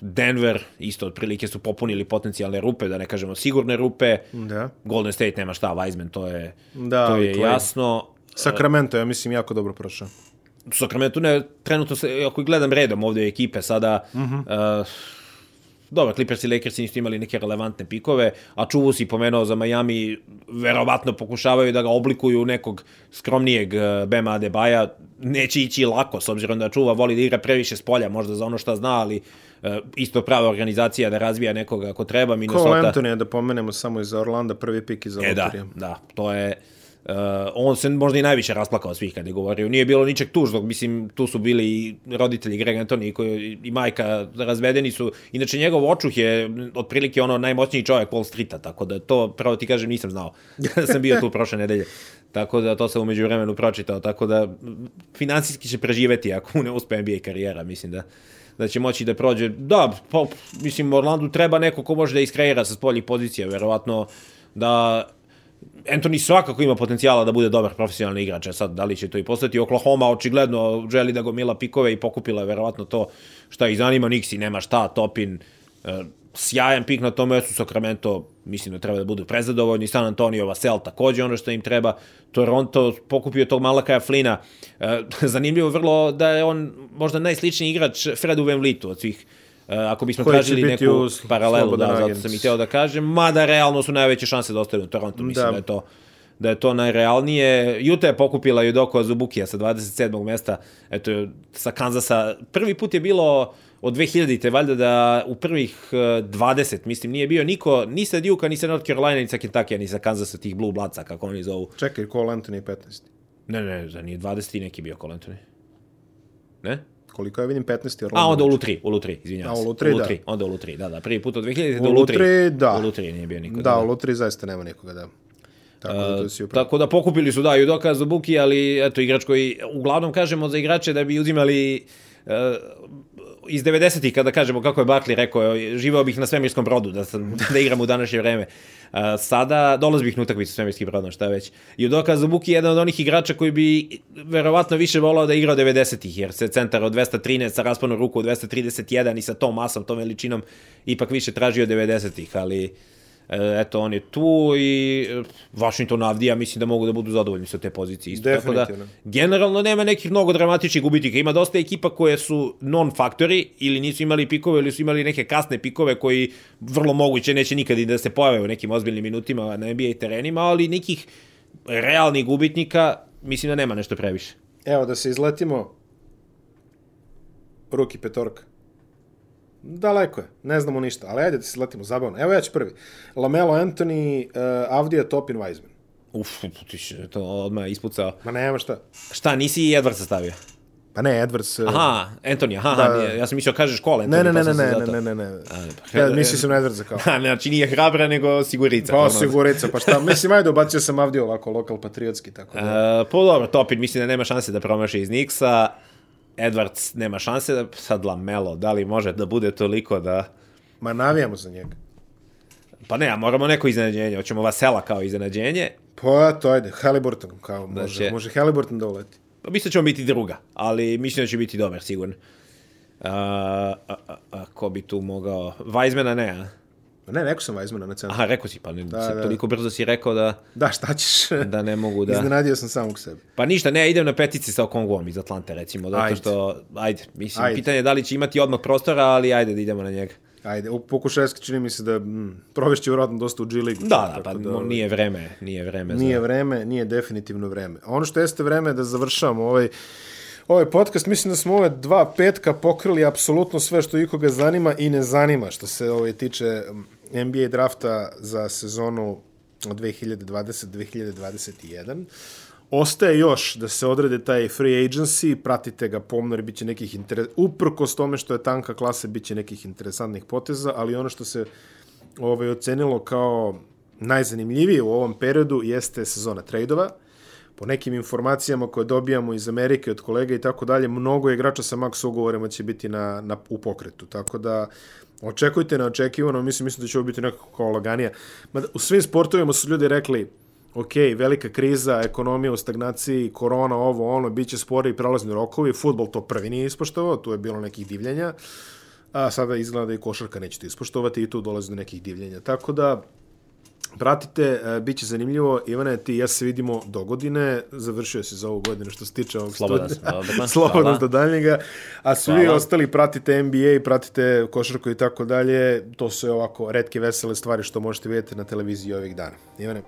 Denver, isto otprilike su popunili potencijalne rupe, da ne kažemo sigurne rupe. Da. Golden State nema šta, Wiseman, to je, Da, to je Clay. jasno. Sacramento, ja mislim, jako dobro prošao. Sacramento ne, trenutno se, ako gledam redom ovde ekipe sada, uh -huh. uh, dobro, Clippers i Lakers nisu imali neke relevantne pikove, a Čuvu si pomenuo za Miami, verovatno pokušavaju da ga oblikuju nekog skromnijeg uh, Bema Adebaja, neće ići lako, s obzirom da Čuva voli da igra previše s polja, možda za ono šta zna, ali uh, isto prava organizacija da razvija nekoga ako treba. Cole Minnesota, Anthony, da pomenemo samo iz Orlanda, prvi pik iz E da, da, to je... Uh, on se možda i najviše rasplakao svih kad je govorio. Nije bilo ničeg tužnog, mislim, tu su bili i roditelji Greg Anthony koji, i majka razvedeni su. Inače, njegov očuh je otprilike ono najmoćniji čovjek Wall Streeta, tako da to, pravo ti kažem, nisam znao. Kada <laughs> sam bio tu prošle nedelje. Tako da to sam umeđu vremenu pročitao, tako da finansijski će preživeti ako ne uspe NBA karijera, mislim da da će moći da prođe. Da, pa, mislim, Orlandu treba neko ko može da iskreira sa spoljih pozicija, verovatno da Anthony svakako ima potencijala da bude dobar profesionalni igrač, a sad da li će to i postati. Oklahoma očigledno želi da gomila pikove i pokupila je verovatno to šta ih zanima. Nixi nema šta, Topin, e, sjajan pik na tom mestu, Sacramento mislim da treba da budu prezadovoljni, San Antonio, Vasel takođe ono što im treba, Toronto pokupio tog Malakaja Flina, e, <laughs> zanimljivo vrlo da je on možda najsličniji igrač Fredu Van Vlitu od svih ako bismo Koji tražili neku paralelu, da, zato sam i teo da kažem, mada realno su najveće šanse da ostanu u Toronto, mislim Da. da, je to da je to najrealnije. Utah je pokupila Judoko Azubukija sa 27. mesta, eto, sa Kanzasa. Prvi put je bilo od 2000-te, valjda da u prvih eh, 20, mislim, nije bio niko, ni sa Duke-a, ni sa North Carolina, ni sa Kentucky, ni sa Kanzasa, tih Blue Bloodsa, kako oni zovu. Čekaj, Cole Anthony 15. Ne, ne, za nije 20 i neki bio Cole Anthony. Ne? Koliko ja vidim 15. Orlando. A, onda u Lutri, u Lutri, izvinjavam A, se. u Lutri, da. Lutri, onda u Lutri, da, da. Prvi put od 2000 U do Lutri. Da. U Lutri nije bio niko. Da, u Lutri zaista nema nikoga, da. Tako da to si upravo. Tako da pokupili su, da, Judoka Zubuki, ali eto, igrač koji, uglavnom kažemo za igrače da bi uzimali uh, iz 90-ih, kada kažemo kako je Barkley rekao, živeo bih na svemirskom brodu, da, sam, <laughs> da igram u današnje vreme. Uh, sada dolaz bih na utakmicu svemirskim brodom, šta već. Judoka Zubuki je jedan od onih igrača koji bi verovatno više volao da igra od 90-ih, jer se centar od 213 sa rasponom ruku od 231 i sa tom masom, tom veličinom, ipak više tražio od 90-ih, ali E, eto, on je tu i e, Washington Avdija mislim da mogu da budu zadovoljni sa te pozicije. Isto, tako da, generalno nema nekih mnogo dramatičnih gubitnika. Ima dosta ekipa koje su non-faktori ili nisu imali pikove ili su imali neke kasne pikove koji vrlo moguće neće nikad i da se pojave u nekim ozbiljnim minutima na NBA terenima, ali nekih realnih gubitnika mislim da nema nešto previše. Evo, da se izletimo. Ruki petorka. Daleko je, ne znamo ništa, ali ajde da se letimo zabavno. Evo ja ću prvi. Lamelo Anthony, uh, Avdija Topin Weizman. Uf, ti si to odmah ispucao. Ma nema šta. Šta, nisi i Edwardsa stavio? Pa ne, Edwards... Eh, aha, Anthony, aha, da, nije, ja sam mislio kažeš kola Anthony, pa ne, ne, ne, ne, ne, ne, ne, ne, ne, ne, mislio sam na Edwardsa kao. <laughs> Ha, znači nije hrabra, nego sigurica. Pa, sigurica, pa šta, mislim, ajde, obacio sam avdje ovako, lokal patriotski, tako da. Uh, <laughs> e, po pa dobro, Topin, mislim da nema šanse da promaši iz Nixa. Edwards nema šanse da sad Lamelo, da li može da bude toliko da... Ma navijamo za njega. Pa ne, a moramo neko iznenađenje. Hoćemo Vasela kao iznenađenje. Pa, to ajde, Halliburton, kao može, će- može Halliburton da uleti. Mislim da će on biti druga, ali mislim da će biti dobar, sigurno. A, a, a, a, ko bi tu mogao... Weizmana ne, a? Ne, rekao sam Weizmana na centru. Aha, rekao si, pa ne, Da, da. toliko brzo si rekao da, Da, šta ćeš? <laughs> da ne mogu da... Iznenadio sam samog sebe. Pa ništa, ne, idem na petici sa Okongvom iz Atlante, recimo, zato Ajde. što, ajde, mislim, Ajde. pitanje je da li će imati odmah prostora, ali ajde da idemo na njega. Ajde, u Pokuševski čini mi se da mm, provešće vjerojatno dosta u G ligu. Da, da, pa da, nije vreme, nije vreme Nije za... vreme, nije definitivno vreme. Ono što jeste vreme je da završavamo ovaj, ovaj podcast, mislim da smo ove dva petka pokrili apsolutno sve što ikoga zanima i ne zanima što se ovaj, tiče mm, NBA drafta za sezonu 2020-2021. Ostaje još da se odrede taj free agency, pratite ga pomno jer bit će nekih interes... Uprkos tome što je tanka klasa, bit će nekih interesantnih poteza, ali ono što se ovaj, ocenilo kao najzanimljivije u ovom periodu jeste sezona trejdova. Po nekim informacijama koje dobijamo iz Amerike, od kolega i tako dalje, mnogo igrača sa max ugovorima će biti na, na, u pokretu. Tako da očekujte na očekivano, mislim, mislim da će ovo biti nekako kao laganija. Mada, u svim sportovima su ljudi rekli, ok, velika kriza, ekonomija u stagnaciji, korona, ovo, ono, bit će spori prelazni rokovi, futbol to prvi nije ispoštovao, tu je bilo nekih divljenja, a sada izgleda da i košarka neće to ispoštovati i tu dolazi do nekih divljenja. Tako da, Pratite, e, bit će zanimljivo. Ivane, ti i ja se vidimo do godine. Završio si za ovu godinu što se tiče ovog Slobodan studija. <laughs> Hvala. do daljnjega. A svi Hvala. ostali pratite NBA, pratite košarku i tako dalje. To su ovako redke vesele stvari što možete vidjeti na televiziji ovih dana. Ivane,